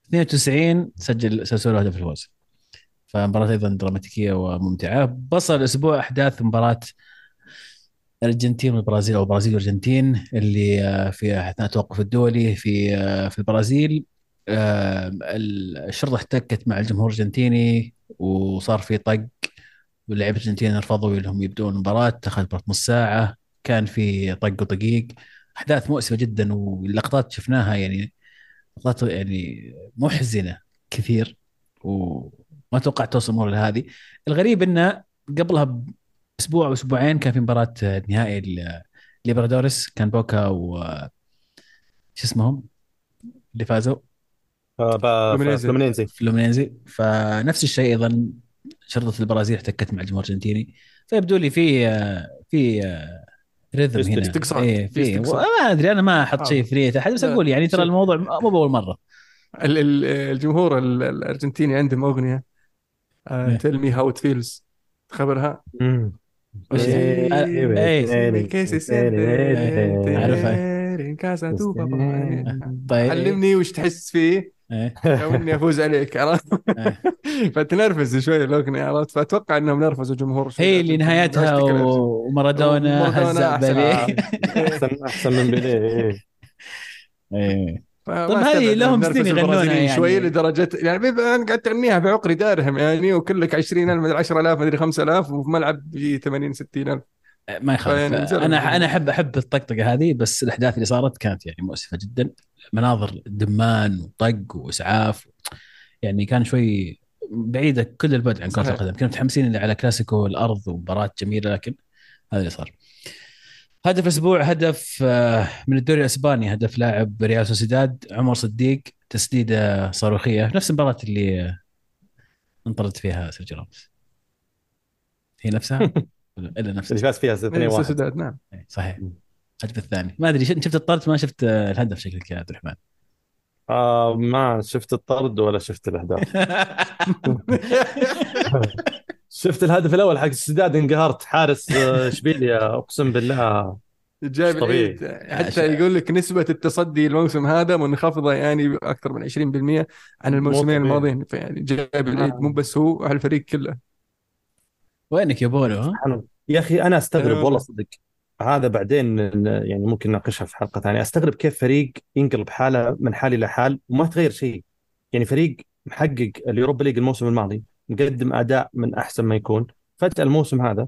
92 سجل ساسولو هدف الفوز. فمباراة أيضا دراماتيكية وممتعة. بصل الأسبوع أحداث مباراة الارجنتين والبرازيل أو البرازيل والارجنتين اللي آه، في اثناء التوقف الدولي في آه، في البرازيل. الشرطة احتكت مع الجمهور الأرجنتيني وصار في طق واللاعبين الارجنتين رفضوا انهم يبدون المباراه مباراه نص ساعة كان في طق وطقيق. أحداث مؤسفة جدا واللقطات شفناها يعني لقطات يعني محزنة كثير وما توقعت توصل الأمور لهذه. الغريب إنه قبلها أسبوع أو أسبوعين كان في مباراة نهائي ليبرتادوريس كان بوكا و شو اسمهم؟ اللي فازوا. آه،. فلومينيزي فلومينيزي فنفس الشيء أيضا شرطه البرازيل احتكت مع الجمهور الارجنتيني فيبدو لي في في rhythm هنا استقصاد. إيه في. ما ادري أنا ما أحط آه. شيء في نية احد بس أقول يعني ترى. الموضوع مو باول مره ال- ال- الجمهور ال- الارجنتيني عندهم اغنيه إيه. tell me how it feels خبرها مم. وش هي؟ إيه، إيه. إيه. كيس إيه. عارفها. en casa tu papá. يعني طيب علمني وش تحس فيه إيه. لو اني أفوز عليك عرفت إيه. فتنرفز شوي الاغنيه عرفت فأتوقع إنهم نرفزوا الجمهور شوي هي اللي نهايتها. ومارادونا هزأ بليه احسن أحسن من بيليه إيه. إيه. طيب هذه لهم سنين يغنونها يعني. شوي لدرجه يعني أنا قاعد تغنيها بعقر دارهم يعني وكلك 20000 مدري 10000 مدري 5000 وفي ملعب في 80 60000 ما يخالف أنا. أنا احب أحب الطقطقة هذه بس الأحداث اللي صارت كانت يعني مؤسفة جدا مناظر دمان وطق وإسعاف. يعني كان شوي بعيدة كل البعد عن كرة. القدم. كنا متحمسين اللي على كلاسيكو الأرض ومباراة جميلة لكن هذا اللي صار. هدف الأسبوع هدف آه، من الدوري الأسباني هدف لاعب ريال سوسيداد عمر صديق تسديدة صاروخية. نفس المباراة اللي انطرد فيها سيرجيو راموس. هي نفسها؟ إلا نفسها؟ اللي فاز فيها 2 1 سوسيداد نعم. صحيح. الهدف الثاني. ما أدري شفت الطرد؟ ما شفت آه، الهدف شكلك يا عبد الرحمن. آه ما شفت الطرد ولا شفت الأهداف. شفت الهدف الأول حق السداد انقهرت. حارس آه، إشبيليا أقسم بالله. جايب. العيد. حتى يقول لك نسبة التصدي الموسم هذا منخفضة يعني أكثر من 20% عن الموسمين. الماضيين. فيعني جايب العيد مو بس هو على الفريق كله. وينك يا بولو؟ ها؟ يا أخي أنا أستغرب آه. والله صدق. هذا بعدين يعني ممكن نناقشها في حلقة ثانية. أستغرب كيف فريق ينقلب حاله من حال إلى حال وما تغير شيء. يعني فريق محقق اليوروبا ليج الموسم الماضي مقدم أداء من أحسن ما يكون. فجأة الموسم هذا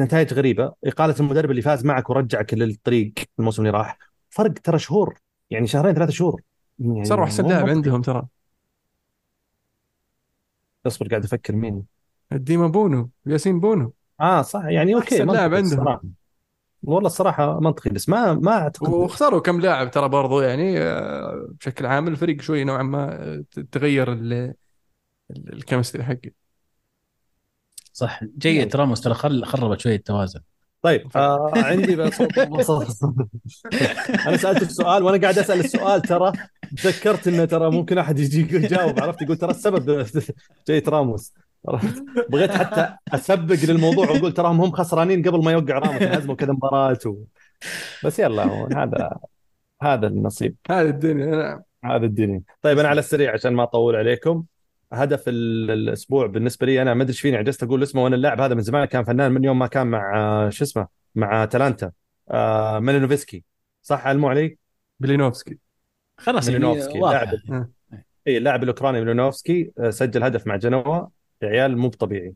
نتائج غريبة إقالة المدرب اللي فاز معك ورجعك للطريق الموسم اللي راح. فرق ترى شهور يعني شهرين ثلاثة شهور. يعني صاروا أحسن مو لاعب. عندهم ترى. اصبر قاعد أفكر مين. ديما بونو ياسين بونو. آه صح. يعني أوكي أحسن لاعب منطقي عندهم. الصراحة. والله الصراحة منطقي بس ما ما أعتقد. وخسروا كم لاعب ترى برضو يعني آه، بشكل عام الفريق شوي نوعا ما آه، تغير ال- ال- الكيمستري حقه. صح. جيد راموس ترى خل خربت شوية التوازن. طيب آه عندي بس. أنا سالت السؤال وأنا قاعد أسأل السؤال ترى. تذكرت إنه ترى ممكن أحد يجي يجاوب عرفت؟ يقول ترى السبب جيت راموس؟ بغيت حتى أسبق للموضوع وأقول تراهم هم خسرانين قبل ما يوقع راموس هزموا كذا مباراة و... بس يلا هذا هذا النصيب. هذه الدنيا نعم. هذا الدنيا. طيب أنا على السريع عشان ما أطول عليكم. هدف ال- الأسبوع بالنسبة لي أنا ما أدري إيش فيني عجزت أقول اسمه وأنا اللاعب هذا من زمان كان فنان من يوم ما كان مع آه، شو اسمه؟ مع تالانتا آه ميلينوفسكي. صح علموا علي؟ بلينوفسكي خلاص يعني ميلينوفسكي واضح. لاعب. اي اللاعب الأوكراني مالينوفسكي آه، سجل هدف مع جنوا. عيال مو طبيعي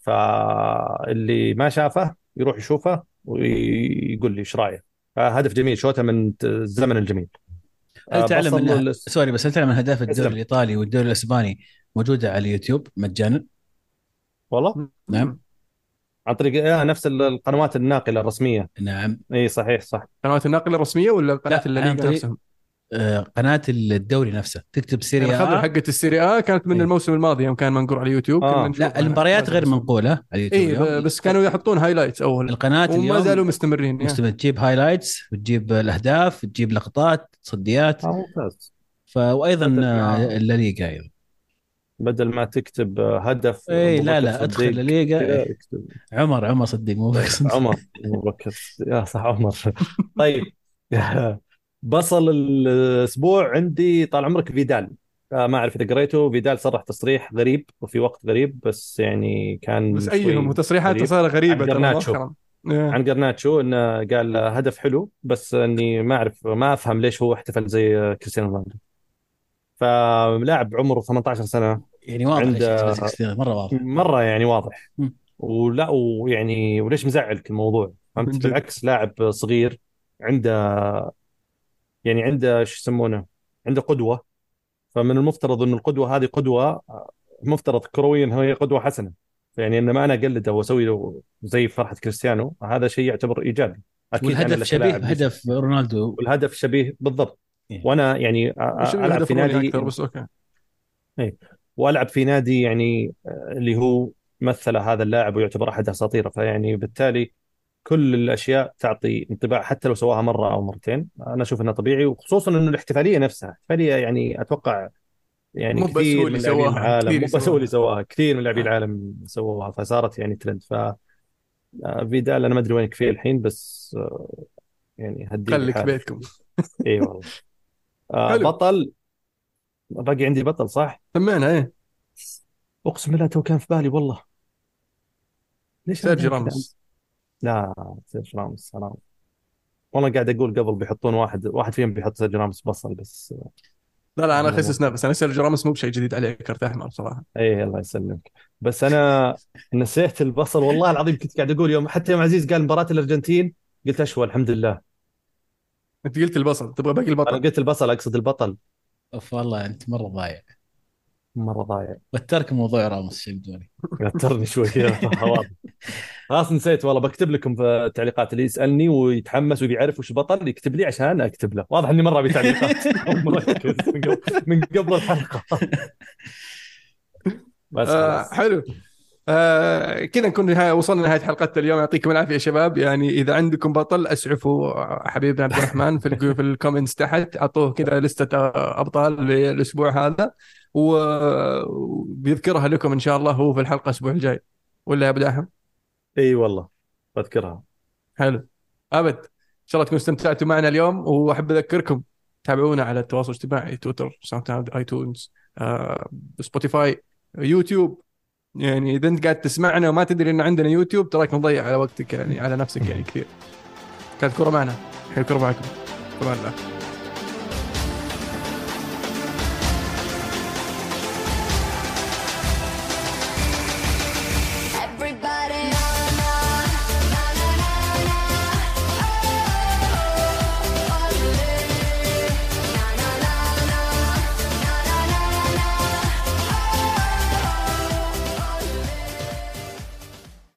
فاللي ما شافه يروح يشوفه ويقول لي إيش رايه هدف جميل شوته من الزمن الجميل. هل آه، تعلم ان الس- sorry بس هل تعلم إن اهداف الدوري. الإيطالي والدوري الإسباني موجودة على اليوتيوب مجانا؟ والله. نعم. عن طريق آه نفس القنوات الناقلة الرسمية. نعم. إي صحيح صح. قنوات الناقلة الرسمية ولا قناة الليغا نفسهم؟ آه، قناة الدوري نفسه. تكتب سيريا يعني. حقه السيري آ كانت من إيه. الموسم الماضي يوم كان منقور على اليوتيوب. آه. لا المباريات غير منقولة على اليوتيوب اي. بس كانوا يحطون هايلايتس أول. القناة وما زالوا مستمرين يعني. مستمر تجيب هايلايتس وتجيب الأهداف تجيب لقطات تصديات. آه ممتاز. ف... وأيضا بدل آه، ما- الليغا أيضا. بدل ما تكتب آه، هدف اي لا بكر لا أدخل صديق الليغا إيه. عمر عمر صدق مو بس عمر أبو بكر يا صح عمر. طيب. بصل الأسبوع عندي طال عمرك فيدال آه، ما أعرف إذا قريته فيدال صرح تصريح غريب وفي وقت غريب بس يعني كان بس ايهم وتصريحاته غريب. صار غريبة عن. مؤخرا إيه. عن قرناتشو إنه قال هدف حلو بس إني ما أعرف ما أفهم ليش هو احتفل زي كريستيانو رونالدو فلاعب عمره 18 سنة يعني واضح عند- مرة واضح مرة يعني واضح. ولا ويعني وليش مزعلك الموضوع فهمت. بالعكس لاعب صغير عنده يعني عنده شو يسمونه عنده قدوة. فمن المفترض إن القدوة هذه قدوة مفترض كرويا هي قدوة حسنة. يعني انما أنا أقلده وأسوي له زي فرحة كريستيانو هذا شيء يعتبر إيجابي. أكيد والهدف اللي شبيه بهدف رونالدو. والهدف شبيه بالضبط. إيه. وأنا يعني العب الهدف في نادي أكثر؟ بس أوكي. وألعب في نادي يعني آه، اللي هو مثل هذا اللاعب ويعتبر أحد أساطيره. فيعني بالتالي كل الأشياء تعطي انطباع حتى لو سواها مرة أو مرتين أنا أشوف إنها طبيعي وخصوصا إنه الاحتفالية نفسها احتفاليه يعني أتوقع يعني مو بس هو من اللي سواها، العالم كثير مو بس هو. اللي سواها كثير من لاعبين آه. العالم سووها فصارت يعني ترند ف آه، فيدال أنا ما أدري وينك فيه الحين بس آه، يعني هديه خليك. بيتكم إي والله آه،. بطل باقي عندي بطل صح؟ سمعنا إيه أقسم بالله تو كان في بالي والله ليش سيرجي؟ راموس لا سيرجي راموس حرام والله قاعد أقول قبل بيحطون واحد واحد فيهم بيحط سيرجي راموس بصل بس. لا لا أنا والله. خسس نفس أنا سيرجي راموس مو بشيء جديد عليه كرت أحمر صراحة. اي الله يسلمك. بس أنا نسيت البصل. والله العظيم كنت قاعد أقول يوم حتى يوم عزيز قال مباراة الأرجنتين قلت أشوى الحمد لله. أنت قلت البصل. تبغى باقي أنا البطل قلت البصل أقصد البطل. أوف والله أنت مرة ضايع. مرة ضايع. وترك موضوع راموس شيء بدوني وترني شوي. خلاص نسيت والله بكتب لكم في التعليقات اللي يسألني ويتحمس ويبي يعرف وش بطل يكتب لي عشان أكتب له. واضح إني مرة أبي تعليقات. من قبل- الحلقة. بس آه حلو. آه كذا نكون نهاية وصلنا لنهاية حلقتنا اليوم. يعطيكم العافية يا شباب. يعني إذا عندكم بطل أسعفوا حبيبنا عبد الرحمن في في ال comments تحت. أعطوه كذا لستة أبطال للأسبوع هذا. وبيذكرها لكم إن شاء الله هو في الحلقة الأسبوع الجاي. ولا يا أبو داحم؟ إي والله بذكرها حلو. أبد إن شاء الله تكونوا استمتعتوا معنا اليوم وأحب أذكركم تابعونا على التواصل الاجتماعي تويتر ساوند كلاود آيتونز آه، سبوتيفاي يوتيوب. يعني إذا أنت قاعد تسمعنا وما تدري ان عندنا يوتيوب تراك مضيع على وقتك يعني على نفسك يعني كثير. كانت كرة معنا. الحين الكرة معكم. الله